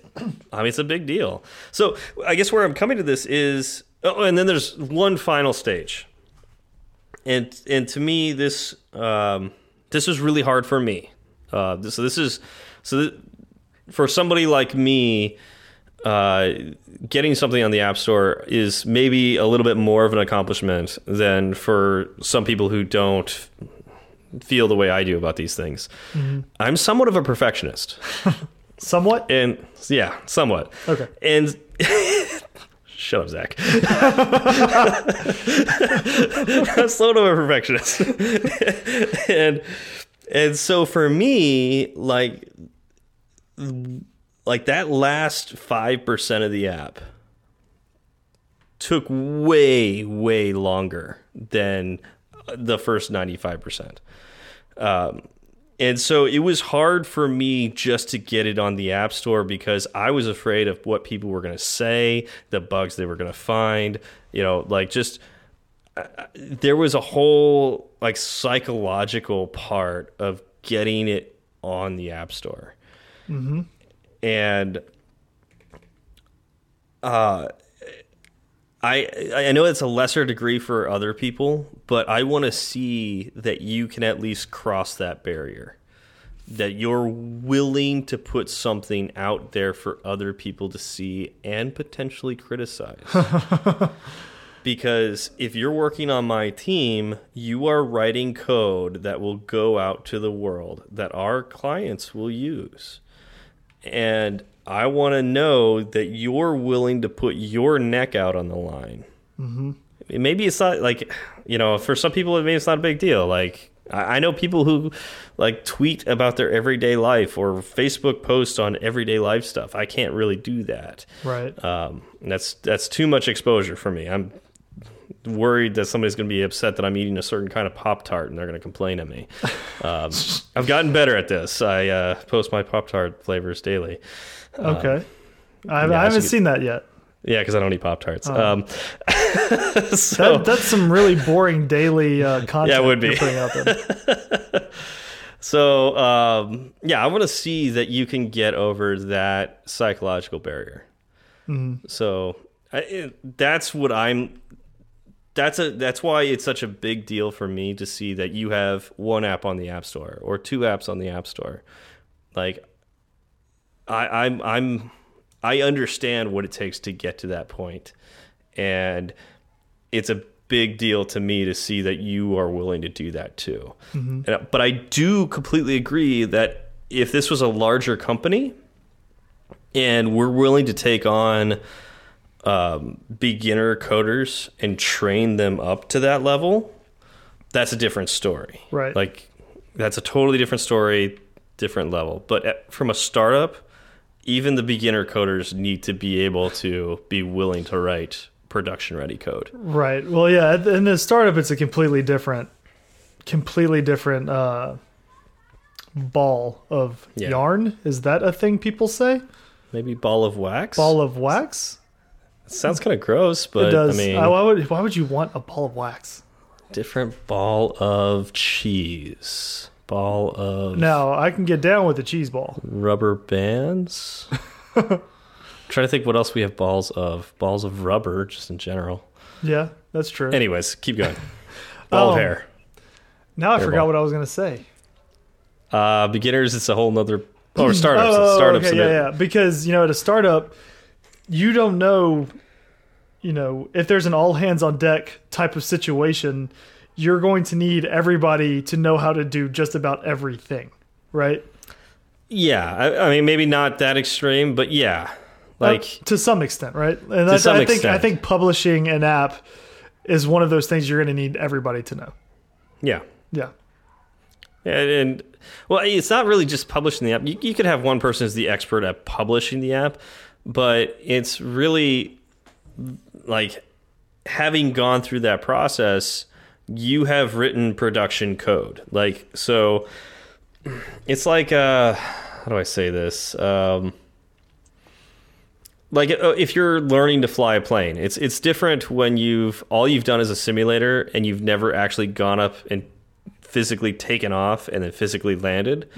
I mean, it's a big deal. So, I guess where I'm coming to this is, oh, and then there's one final stage, and and to me, this um, this was really hard for me. Uh, so this is so. Th for somebody like me, uh, getting something on the App Store is maybe a little bit more of an accomplishment than for some people who don't feel the way I do about these things. I'm somewhat of a perfectionist, Somewhat. and yeah, somewhat. Okay. And shut up, Zach. I'm somewhat of a perfectionist, and and so for me, like like that last 5% of the app took way way longer than the first 95% um, and so it was hard for me just to get it on the app store because i was afraid of what people were going to say the bugs they were going to find you know like just uh, there was a whole like psychological part of getting it on the app store. And uh I I know it's a lesser degree for other people, but I want to see that you can at least cross that barrier. That you're willing to put something out there for other people to see and potentially criticize. because if you're working on my team, you are writing code that will go out to the world that our clients will use and I want to know that you're willing to put your neck out on the line. Mm-hmm. Maybe it's not like, you know, for some people, maybe it's not a big deal. Like, I I know people who like tweet about their everyday life or Facebook post on everyday life stuff. I can't really do that. Right. Um, that's that's too much exposure for me. I'm worried that somebody's going to be upset that I'm eating a certain kind of Pop Tart and they're going to complain at me. Um, I've gotten better at this. I uh, post my Pop Tart flavors daily. Okay. I, yeah, I haven't so- seen that yet. Yeah, because I don't eat Pop Tarts. Oh. Um, so That, that's some really boring daily uh, content. Yeah, it would be. you're putting out there. so um, yeah, I want to see that you can get over that psychological barrier. So I, it, that's what I'm. That's a that's why it's such a big deal for me to see that you have one app on the App Store or two apps on the App Store. Like, I, I'm I'm I understand what it takes to get to that point, and it's a big deal to me to see that you are willing to do that too. And- but I do completely agree that if this was a larger company and we're willing to take on um, beginner coders and train them up to that level, that's a different story. Right. Like that's a totally different story, different level. But at, from a startup, even the beginner coders need to be able to be willing to write production ready code. Right. Well, yeah. In the startup, it's a completely different, completely different uh, ball of Yeah. yarn. Is that a thing people say? Maybe ball of wax. Ball of wax. sounds kind of gross, but it does. I mean, why would why would you want a ball of wax? different ball of cheese. Ball of Now I can get down with the cheese ball. rubber bands. trying to think what else we have balls of. Balls of rubber, just in general. Yeah, that's true. Anyways, keep going. Ball of Um, hair. now I forgot ball. what I was going to say. Uh, beginners, it's a whole nother. Or startups. Oh, startups. okay, in it. yeah, yeah. Because you know, at a startup, you don't know, you know, if there's an all hands on deck type of situation, you're going to need everybody to know how to do just about everything, right? Yeah, I, I mean, maybe not that extreme, but yeah, like Uh, to some extent, right? And that's, some I think I think publishing an app is one of those things you're going to need everybody to know. yeah, Yeah. and, and well, it's not really just publishing the app. You, you could have one person as the expert at publishing the app, but it's really like having gone through that process. You have written production code, like so. It's like uh, how do I say this? Um, like uh, if you're learning to fly a plane it's it's different when you've all you've done is a simulator and you've never actually gone up and physically taken off and then physically landed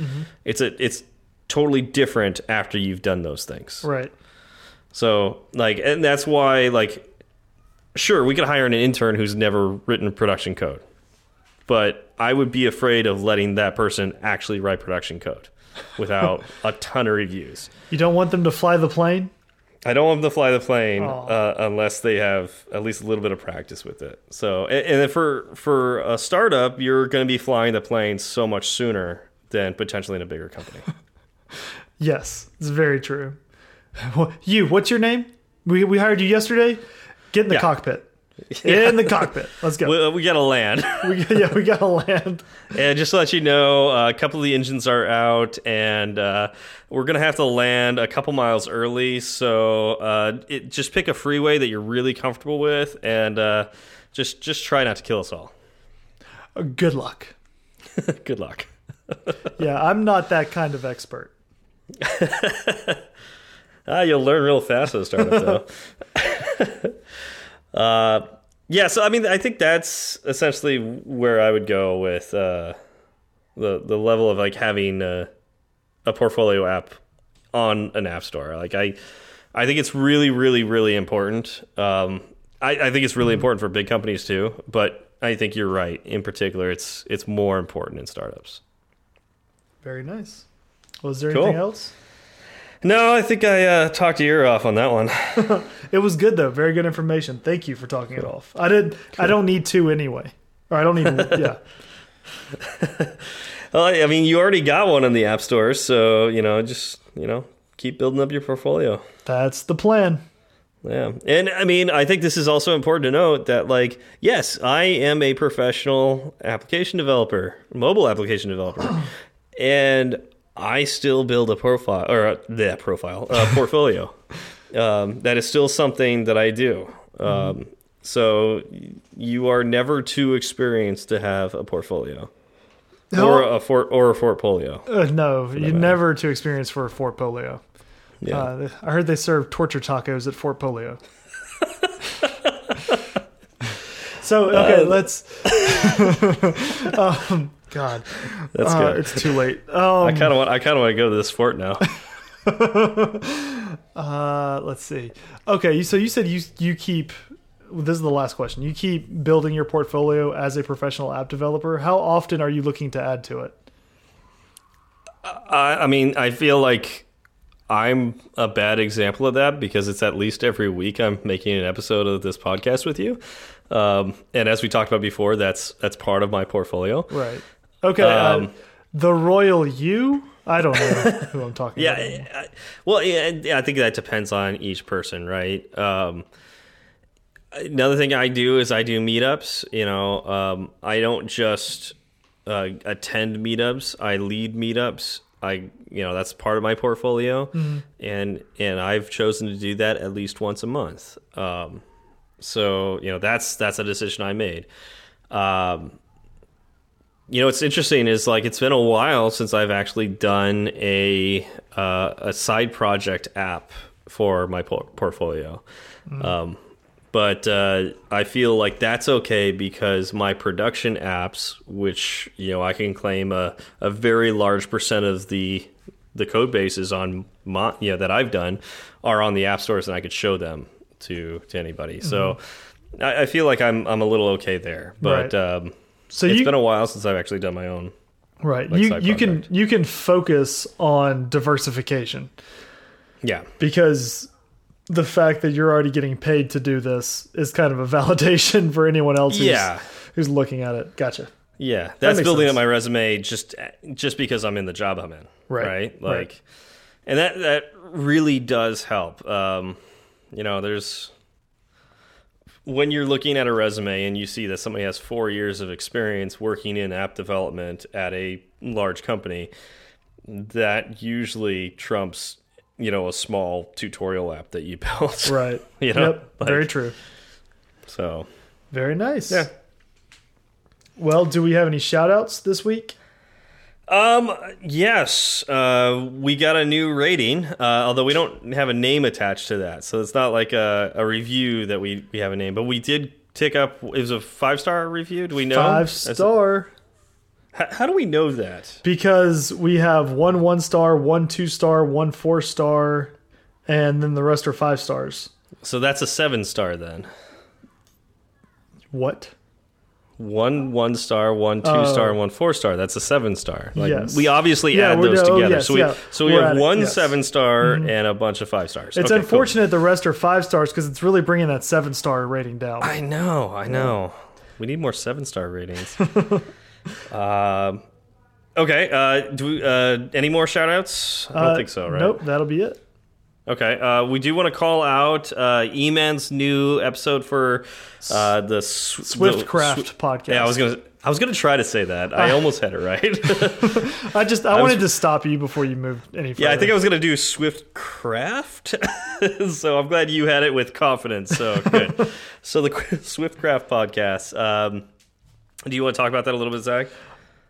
it's a it's totally different after you've done those things Right. so like and that's why like sure we could hire an intern who's never written production code but i would be afraid of letting that person actually write production code without a ton of reviews You don't want them to fly the plane? I don't want them to fly the plane uh, unless they have at least a little bit of practice with it. So, and, and then for for a startup, you're going to be flying the plane so much sooner than potentially in a bigger company. Yes, it's very true. You, what's your name? We we hired you yesterday. Get in the Yeah. cockpit. In the cockpit. Let's go. we, we got to land, We, yeah, we gotta land. and just to let you know, uh, a couple of the engines are out, and uh, we're going to have to land a couple miles early. So, uh, it, just pick a freeway that you're really comfortable with, and uh, just just try not to kill us all. Uh, Good luck. Good luck. Yeah, I'm not that kind of expert. Ah, you'll learn real fast at a startup, though. Uh, yeah, so I mean, I think that's essentially where I would go with uh, the the level of like having a, a portfolio app on an app store. Like I, I think it's really, really, really important. Um, I, I think it's really important for big companies too, but I think you're right. In particular, it's it's more important in startups. Very nice. Was there Cool. anything else? No, I think I uh, talked your ear off on that one. It was good though. Very good information. Thank you for talking it off. I did. I don't need two anyway. Or I don't need. yeah. Well, I mean, you already got one in the app store, so you know, just you know, keep building up your portfolio. That's the plan. Yeah, and I mean, I think this is also important to note that, like, yes, I am a professional application developer, mobile application developer, and I still build a profile or uh, the profile uh, portfolio. Um, that is still something that I do. Um, so you are never too experienced to have a portfolio or a fort or a portfolio. Uh, no, you're never too experienced for a Fort Polio. Yeah. Uh, I heard they serve torture tacos at Fort Polio. so okay, Uh, let's. um, God, That's uh, good. it's too late. Um, I kind of want. I kind of want to go to this fort now. uh, let's see. Okay, so you said you you keep. This is the last question. You keep building your portfolio as a professional app developer. How often are you looking to add to it? I, I mean, I feel like I'm a bad example of that because it's at least every week I'm making an episode of this podcast with you. Um, and as we talked about before, that's that's part of my portfolio. Right. Okay. uh, Um, the Royal You. I don't know who I'm talking Yeah. about. I, well, yeah, I think that depends on each person, right? Um, another thing I do is I do meetups. You know, um, I don't just uh, attend meetups. I lead meetups. I, you know, that's part of my portfolio, and and I've chosen to do that at least once a month. Um, so you know, that's that's a decision I made. Um, you know, what's interesting is like it's been a while since I've actually done a uh, a side project app for my por portfolio. Um, but uh, I feel like that's okay because my production apps, which you know I can claim a, a very large percent of the the code bases on my yeah that I've done are on the app stores, and I could show them to to anybody. Mm -hmm. So mm-hmm. I, I, feel like I'm I'm a little okay there, but. Right. Um, so it's you, been a while since I've actually done my own. Right. Like, you you can you can focus on diversification. Yeah. Because the fact that you're already getting paid to do this is kind of a validation for anyone else who's, yeah. who's looking at it. Gotcha. Yeah, that's that building sense. up my resume just just because I'm in the job I'm in. Right. Right. Like, right. and that that really does help. Um, you know, there's when you're looking at a resume and you see that somebody has four years of experience working in app development at a large company, that usually trumps you know a small tutorial app that you built. Right. you know. Yep. Like, Very true. So. Very nice. Yeah. Well, do we have any shout outs this week? Um, yes, uh, we got a new rating, uh, although we don't have a name attached to that. So it's not like a, a review that we, we have a name, but we did tick up. It was a five star review. Do we know? Five star. How, how do we know that? Because we have one one star, one two star, one four star, and then the rest are five stars. So that's a seven star then. What? One one star, one two uh, star, and one four star. That's a seven star. Like yes. we obviously yeah, add those no, together. yes, so we yeah. so we we're have one yes. seven star mm -hmm. and a bunch of five stars. It's okay, unfortunate cool. the rest are five stars because it's really bringing that seven star rating down. I know, I know. We need more seven star ratings. um, okay. Uh, do we, uh, any more shout outs? I don't uh, think so. Right? Nope. That'll be it. Okay. Uh, we do want to call out uh, E-Man's new episode for uh, the Swiftcraft Sw podcast. Yeah, I was gonna. I was gonna try to say that. I almost had it right. I just I, I wanted was, to stop you before you moved any further. Yeah, I think I was gonna do Swiftcraft. so I'm glad you had it with confidence. So good. so the Swiftcraft podcast. Um, do you want to talk about that a little bit, Zach?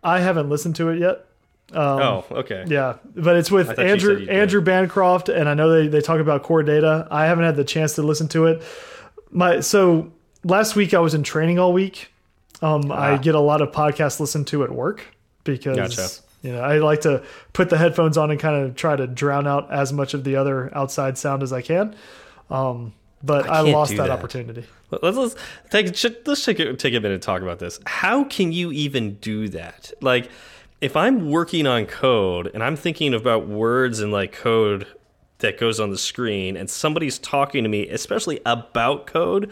I haven't listened to it yet. Um, oh, okay. Yeah, but it's with Andrew Andrew Bancroft, and I know they they talk about core data. I haven't had the chance to listen to it. My so last week I was in training all week. Um, ah. I get a lot of podcasts listened to at work because gotcha. you know I like to put the headphones on and kind of try to drown out as much of the other outside sound as I can. Um, but I, I lost that, that, opportunity. Let's, let's take let's take a, take a minute to talk about this. How can you even do that? Like if I'm working on code and I'm thinking about words and like code that goes on the screen and somebody's talking to me, especially about code,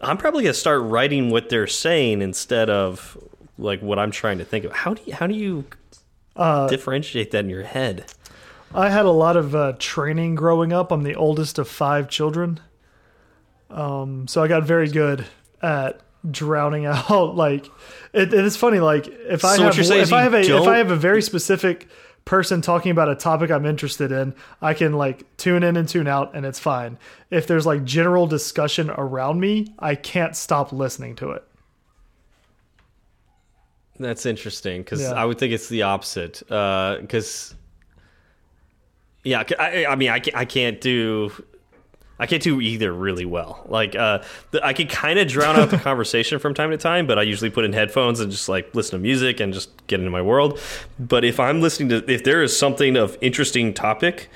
I'm probably gonna start writing what they're saying instead of like what I'm trying to think of. How do you, how do you uh, differentiate that in your head? I had a lot of uh, training growing up. I'm the oldest of five children, um, so I got very good at drowning out like it, it's funny like if I so have if I have a don't... if I have a very specific person talking about a topic I'm interested in, I can like tune in and tune out and it's fine. If there's like general discussion around me, I can't stop listening to it. That's interesting because yeah. I would think it's the opposite. Because, uh, yeah, I, I mean, I, I can't do I can't do either really well. Like, uh, the, I can kind of drown out the conversation from time to time, but I usually put in headphones and just like listen to music and just get into my world. But if I'm listening to, if there is something of interesting topic,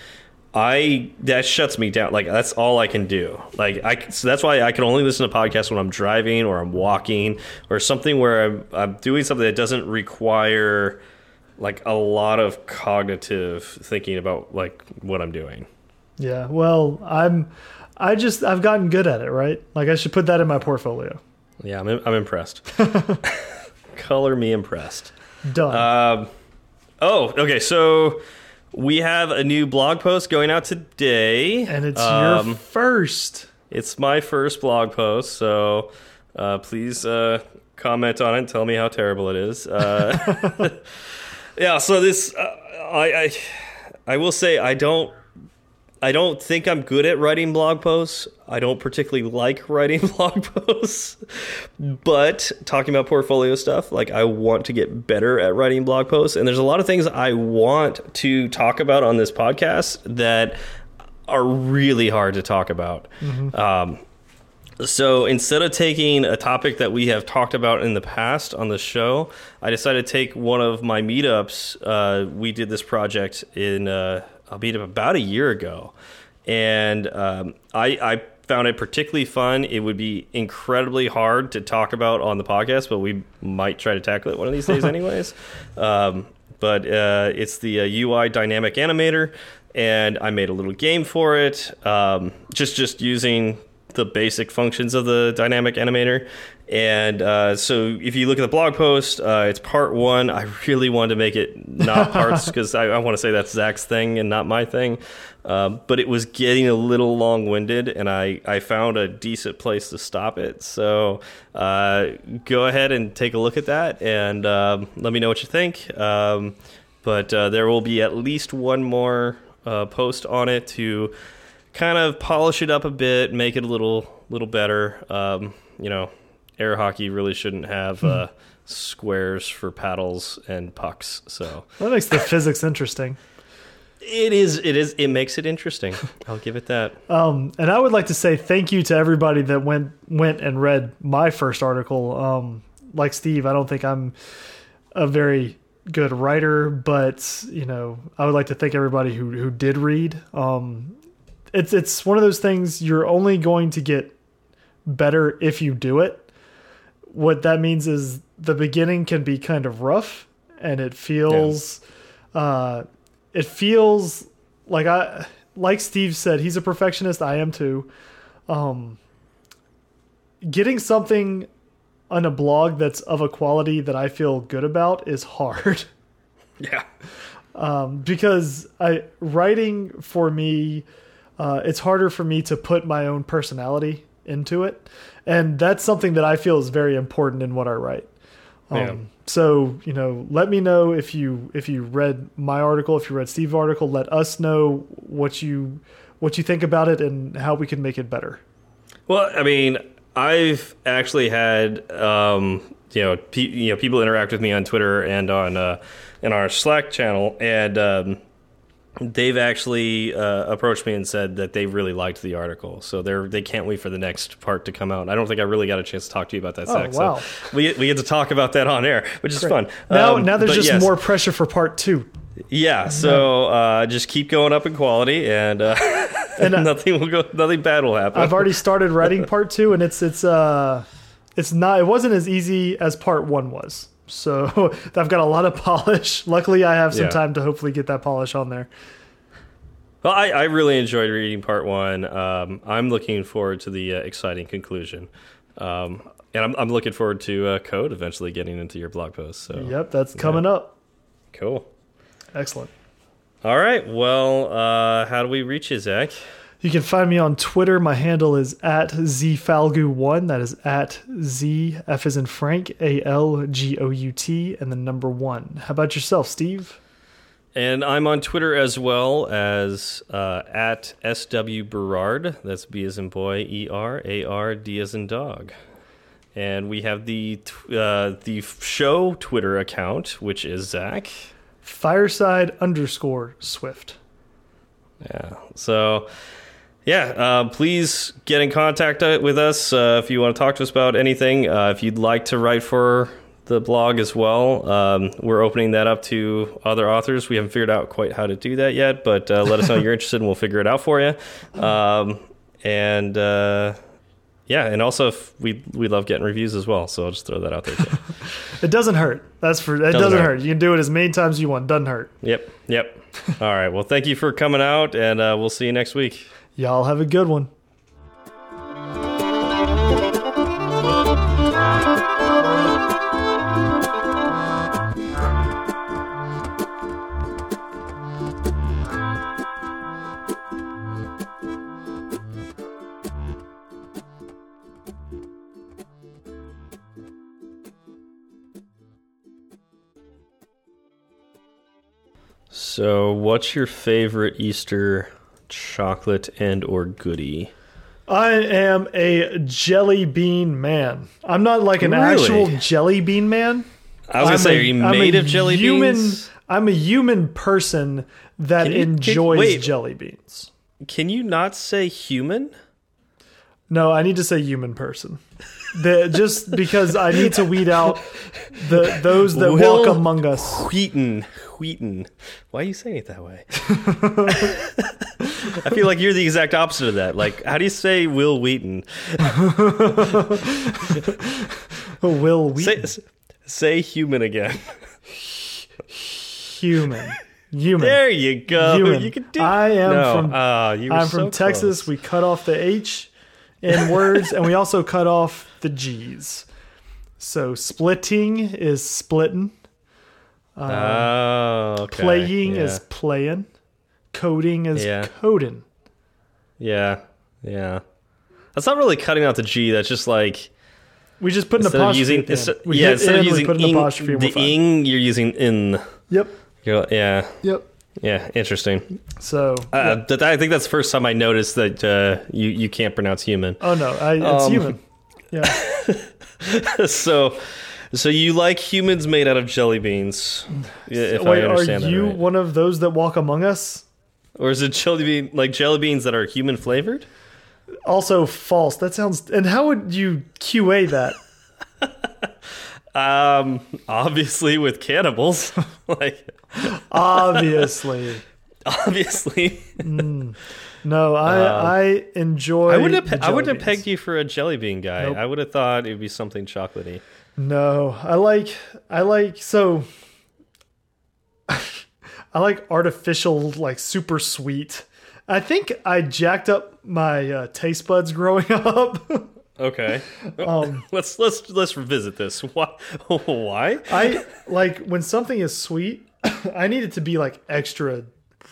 I that shuts me down. Like that's all I can do. Like I, so that's why I can only listen to podcasts when I'm driving or I'm walking or something where I'm, I'm doing something that doesn't require like a lot of cognitive thinking about like what I'm doing. Yeah, well, I'm I just I've gotten good at it, right? Like I should put that in my portfolio. Yeah, I'm I'm impressed. Color me impressed. Done. Um, oh, okay. So we have a new blog post going out today, and it's um, your first. It's my first blog post, so uh, please uh, comment on it. and Tell me how terrible it is. Uh, yeah. So this, uh, I, I I will say I don't I don't think I'm good at writing blog posts. I don't particularly like writing blog posts. But talking about portfolio stuff, like I want to get better at writing blog posts. And there's a lot of things I want to talk about on this podcast that are really hard to talk about. Mm -hmm. um, So instead of taking a topic that we have talked about in the past on the show, I decided to take one of my meetups. Uh, we did this project in uh, a meetup about a year ago, and um, I, I found it particularly fun. It would be incredibly hard to talk about on the podcast, but we might try to tackle it one of these days, anyways. Um, but uh, it's the uh, UI dynamic animator, and I made a little game for it, um, just just using the basic functions of the dynamic animator. And uh, so if you look at the blog post, uh, it's part one. I really wanted to make it not parts because I, I want to say that's Zach's thing and not my thing. Um, but it was getting a little long winded, and I, I found a decent place to stop it. So uh, go ahead and take a look at that and um, let me know what you think. Um, but uh, there will be at least one more uh, post on it to kind of polish it up a bit, make it a little little better. Um, you know, air hockey really shouldn't have uh, squares for paddles and pucks. So that makes the physics interesting. It is. It is. It makes it interesting. I'll give it that. Um, and I would like to say thank you to everybody that went went and read my first article. Um, like Steve, I don't think I'm a very good writer, but you know, I would like to thank everybody who who did read. Um, it's it's one of those things you're only going to get better if you do it. What that means is the beginning can be kind of rough, and it feels. Yeah. Uh, it feels like I like Steve said, he's a perfectionist. I am too. Um, getting something on a blog that's of a quality that I feel good about is hard. Yeah. Um, because I writing for me, uh, it's harder for me to put my own personality into it, and that's something that I feel is very important in what I write. Um, yeah. So you know, let me know if you if you read my article, if you read Steve's article. Let us know what you what you think about it and how we can make it better. Well, I mean, I've actually had um, you know you know people interact with me on Twitter and on uh, in our Slack channel, and um, they've actually uh, approached me and said that they really liked the article, so they're they can't wait for the next part to come out. I don't think I really got a chance to talk to you about that. Oh, wow! So we we get to talk about that on air, which is Great. fun. Now um, now there's just yes. more pressure for part two. Yeah, so uh, just keep going up in quality, and, uh, and uh, nothing will go, nothing bad will happen. I've already started writing part two, and it's it's uh it's not it wasn't as easy as part one was. So I've got a lot of polish. Luckily, I have some yeah. time to hopefully get that polish on there. Well, I, I really enjoyed reading part one. Um, I'm looking forward to the uh, exciting conclusion. Um, and I'm, I'm looking forward to uh, code eventually getting into your blog post. So Yep, that's coming yeah. up. Cool. Excellent. All right. Well, uh, how do we reach you, Zach? You can find me on Twitter. My handle is at zfalgout1. That is at z f is in Frank a l g o u t and the number one. How about yourself, Steve? And I'm on Twitter as well as uh, at sw Berard. That's B as in boy, E R A R D as in dog. And we have the uh, the show Twitter account, which is Zach Fireside underscore Swift. Yeah. So yeah, uh, please get in contact uh, with us uh, if you want to talk to us about anything. Uh, if you'd like to write for the blog as well, um, we're opening that up to other authors. We haven't figured out quite how to do that yet, but uh, let us know you're interested and we'll figure it out for you. Um, and uh, yeah, and also we we love getting reviews as well, so I'll just throw that out there. Too. it doesn't hurt. That's for it doesn't, doesn't hurt. hurt. You can do it as many times as you want. Doesn't hurt. Yep, yep. All right. Well, thank you for coming out, and we'll see you next week. Y'all have a good one. So, what's your favorite Easter chocolate and or goodie? I am a jelly bean man. I'm not like an really? actual jelly bean man. I was gonna say, a, are you made of jelly human, beans? I'm a human person that you, enjoys can, jelly beans. Can you not say human? No, I need to say human person. The, just because I need to weed out the those that Will walk among us. Wheaton. Wheaton. Why are you saying it that way? I feel like you're the exact opposite of that. Like, how do you say Wil Wheaton? Will we Say, say human again. human? Human. There you go. Human. You can do. I am no. from- ah, you were I'm so from Texas. close. We cut off the H in words, and we also cut off the G's. So splitting is splitting. Uh, oh, okay. Playing yeah. is playing. Coding is Yeah. coding. Yeah, yeah. That's not really cutting out the G. That's just like We just put an instead of apostrophe. using at the end. instead, We yeah hit instead of in, we using put an ing, apostrophe. and the fine. ing, you're using in. Yep. You're, yeah, Yep. Yeah. Interesting. So. Uh, that, I think that's the first time I noticed that uh, you you can't pronounce human. oh no, I, it's Um, human. Yeah. so, so you like humans made out of jelly beans? If Wait, I are understand that you right. one of those that walk among us? or is it jelly bean like jelly beans that are human flavored? Also false. That sounds. And how would you QA that? Um, obviously with cannibals, like Obviously. obviously. No, I I enjoy. I wouldn't have, I wouldn't have pegged you for a jelly bean guy. Nope. I would have thought it would be something chocolatey. No, I like I like so I like artificial like super sweet. I think I jacked up my uh, taste buds growing up. Okay. um let's let's let's revisit this. Why? Why? I like when something is sweet, I need it to be like extra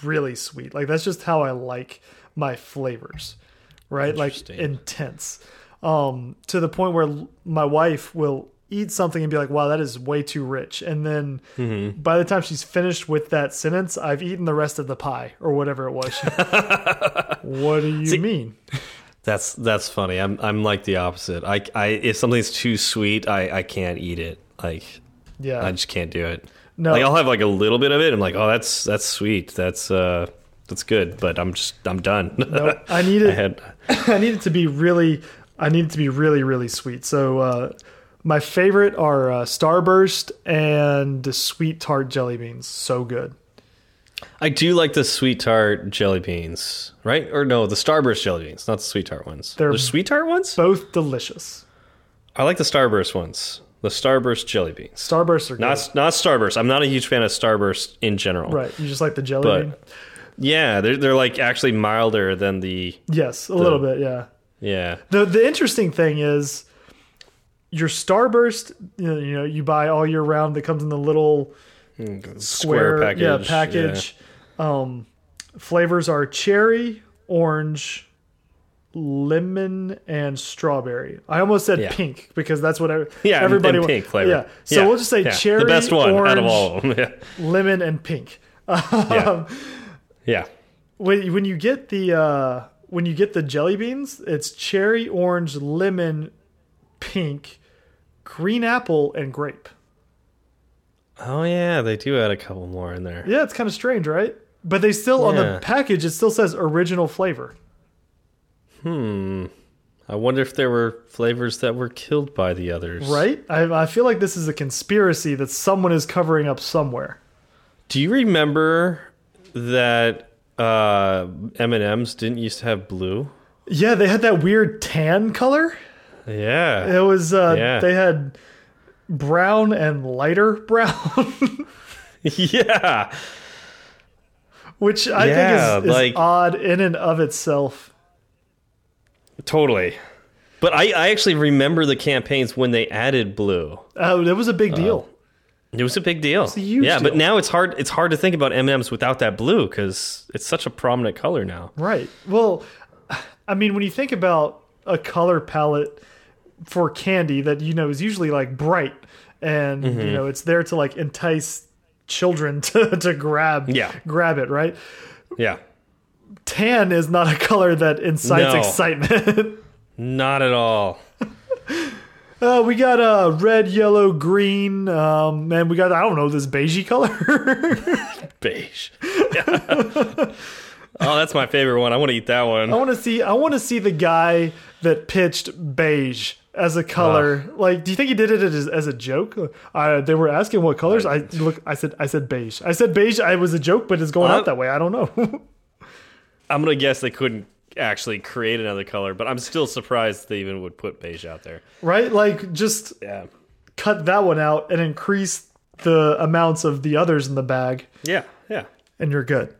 really sweet. Like that's just how I like my flavors. Right? Like intense. Um to the point where my wife will eat something and be like, "Wow, that is way too rich." And then Mm-hmm. by the time she's finished with that sentence, I've eaten the rest of the pie or whatever it was. what do you mean? That's that's funny. I'm I'm like the opposite. I I if something's too sweet, I I can't eat it. Like Yeah. I just can't do it. No. Like I'll have like a little bit of it. I'm like, oh, that's that's sweet. That's uh that's good. But I'm just I'm done. No, I need it I had I need it to be really I need it to be really really sweet. So uh my favorite are uh, Starburst and the sweet tart jelly beans. So good. I do like the sweet tart jelly beans, right? Or no, the Starburst jelly beans, not the sweet tart ones. They're- the sweet tart ones. Both delicious. I like the Starburst ones. The Starburst jelly beans. Starburst are good. Not not Starburst. I'm not a huge fan of Starburst in general. right. You just like the jelly But- bean? Yeah, they're they're like actually milder than the Yes, a little bit, yeah. yeah. The the interesting thing is your Starburst, you know, you buy all year round that comes in the little Square, square package. yeah, package. Um, flavors are cherry, orange, lemon, and strawberry. I almost said Yeah. pink because that's what I, Yeah, everybody and wa- pink flavor. Yeah, so we'll just say yeah. cherry, the best one orange, out of all of them. Lemon, and pink. Yeah. yeah. When when you get the uh, when you get the jelly beans, it's cherry, orange, lemon, pink, green apple, and grape. Oh yeah, they do add a couple more in there. Yeah, it's kind of strange, right? But they still on the package it still says original flavor. Hmm. I wonder if there were flavors that were killed by the others. Right? I, I feel like this is a conspiracy that someone is covering up somewhere. Do you remember that uh, M and M's didn't used to have blue? Yeah, they had that weird tan color. Yeah. It was uh, Yeah. they had brown and lighter brown, yeah. which I Yeah, think is, is like- odd in and of itself. Totally. But I, I actually remember the campaigns when they added blue. Uh, it was a big deal. It was a big deal. a yeah, but now it's hard. It's hard to think about M Ms without that blue because it's such a prominent color now. Right. Well, I mean, when you think about a color palette for candy that you know is usually like bright and Mm-hmm. you know it's there to like entice children to to grab Yeah. grab it, right? Yeah, Tan is not a color that incites No. excitement. not at all. uh, we got uh, red, yellow, green, um, and we got I don't know this beigey color. Beige. Oh, that's my favorite one. I want to eat that one. I want to see. I want to see the guy that pitched beige as a color. Like, do you think he did it as, as a joke? Uh, they were asking what colors. I look. I said. I said beige. I said beige. I was a joke, but it's going Uh, out that way. I don't know. I'm gonna guess they couldn't actually create another color, but I'm still surprised they even would put beige out there. right? Like, just Yeah. cut that one out and increase the amounts of the others in the bag, Yeah. Yeah. and you're good.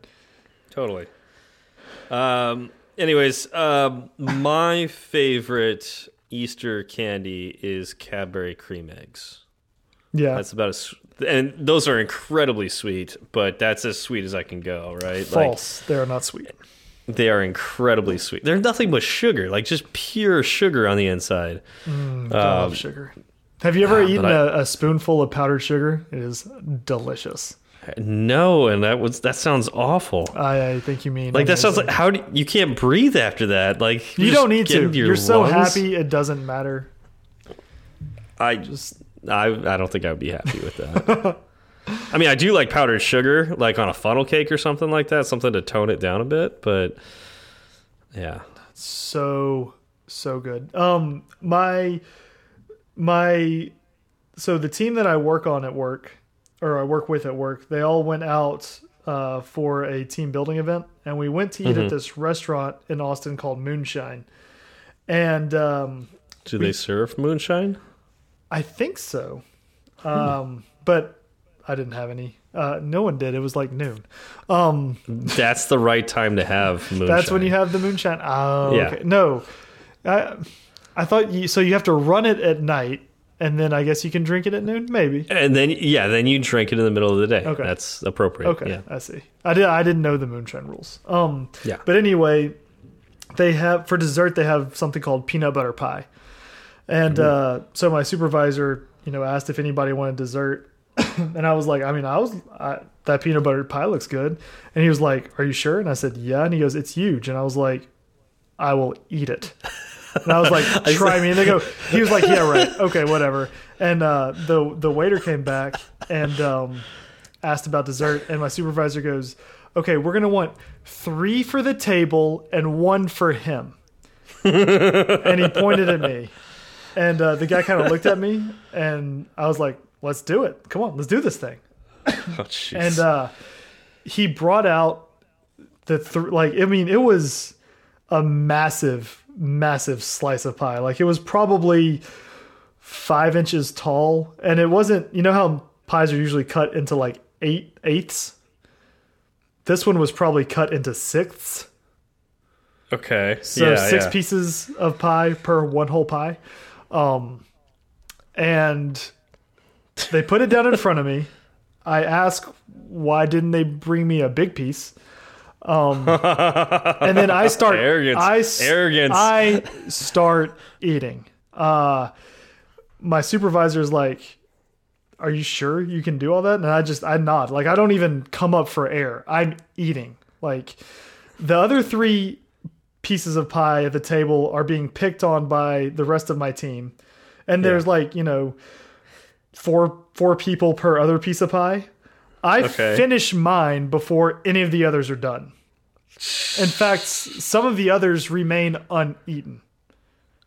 Totally. Um. Anyways, um, my favorite Easter candy is Cadbury cream eggs. Yeah. That's about as, and those are incredibly sweet, but that's as sweet as I can go, right? False. they are not sweet. They are incredibly sweet. They're nothing but sugar, like just pure sugar on the inside. I love sugar. Have you ever ah, eaten but a a spoonful of powdered sugar? It is delicious. No, and that was that sounds awful. I, I think you mean Like that sounds like how do you can't breathe after that? Like you don't need to. your You're so happy it doesn't matter. I just I I don't think I would be happy with that. I mean, I do like powdered sugar, like on a funnel cake or something like that, something to tone it down a bit. But yeah, So so good. Um my my so the team that I work on at work or I work with at work, they all went out uh, for a team building event and we went to eat Mm-hmm. at this restaurant in Austin called Moonshine. And um do they serve moonshine? I think so. Hmm. Um but I didn't have any. Uh, no one did. It was like noon. Um, That's the right time to have moonshine. That's when you have the moonshine. Oh, Yeah. okay. No, I, I thought you. So you have to run it at night, and then I guess you can drink it at noon. Maybe. And then yeah, then you drink it in the middle of the day. Okay. That's appropriate. Okay, Yeah. I see. I did. I didn't know the moonshine rules. Um. Yeah. But anyway, they have for dessert they have something called peanut butter pie, and Mm-hmm. uh, so my supervisor, you know, asked if anybody wanted dessert, and I was like, I mean, I was I, that peanut butter pie looks good, and he was like, Are you sure? And I said, Yeah, and he goes, It's huge, and I was like, I will eat it. And I was like, try me. And they go, he was like, yeah, right. Okay, whatever. And uh, the the waiter came back and um, asked about dessert. And my supervisor goes, okay, we're going to want three for the table and one for him. and he pointed at me. And uh, the guy kind of looked at me. And I was like, let's do it. Come on, let's do this thing. Oh. And uh, he brought out the th- like. I mean, it was a massive, massive slice of pie. Like it was probably five inches tall, and it wasn't. You know how pies are usually cut into like eight eighths. This one was probably cut into sixths. okay. So yeah, six yeah. pieces of pie per one whole pie. Um, and they put it down in front of me. I ask why didn't they bring me a big piece? Um, and then I start Arrogance. I, Arrogance. I start eating. Uh, my supervisor's like, "Are you sure you can do all that?" And I just I nod. Like I don't even come up for air. I'm eating. Like the other three pieces of pie at the table are being picked on by the rest of my team. And there's like, you know, four four people per other piece of pie. I Okay. finish mine before any of the others are done. In fact, some of the others remain uneaten.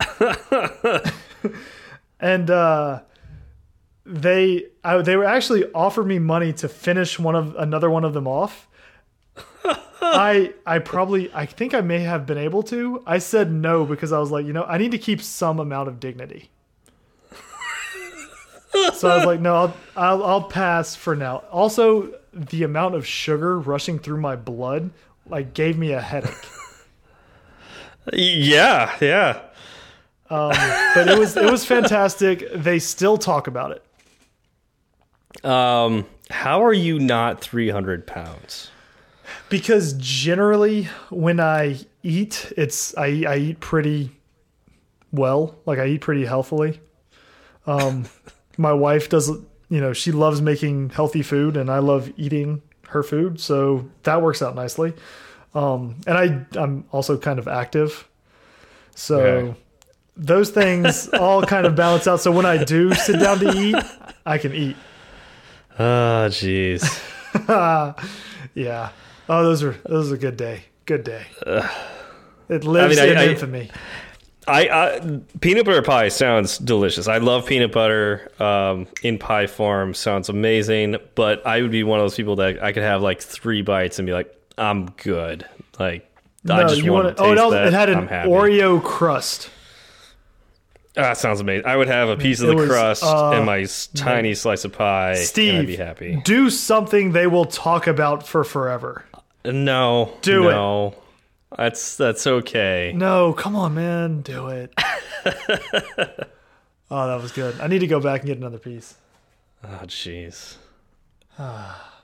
and uh they I, they were actually offered me money to finish one of another one of them off. I I probably I think I may have been able to. I said no because I was like, you know, I need to keep some amount of dignity. So I was like, no, I'll, I'll I'll pass for now. Also, the amount of sugar rushing through my blood like gave me a headache. Yeah, yeah. But it was it was fantastic. They still talk about it. Um, how are you not 300 pounds? because generally when I eat, it's I I eat pretty well. Like I eat pretty healthily. Um, my wife does, you know, she loves making healthy food, and I love eating her food, so that works out nicely. Um, and I I'm also kind of active, so. Okay. Those things all kind of balance out. So when I do sit down to eat, I can eat. Oh, jeez. Yeah. Oh, those are those are a good day. good day. It lives I mean, in I- infamy. I, I peanut butter pie sounds delicious. I love peanut butter um, in pie form. Sounds amazing. But I would be one of those people that I could have like three bites and be like, I'm good. Like I no, just you want to Oh, it, also, it had an. Oreo crust. Ah, that sounds amazing. I would have a piece of It the was, crust uh, and my tiny slice of pie. Steve, and I'd be happy. do something they will talk about for forever. No, Do it. That's that's okay. No, come on, man, do it. oh, that was good. I need to go back and get another piece. Oh, jeez.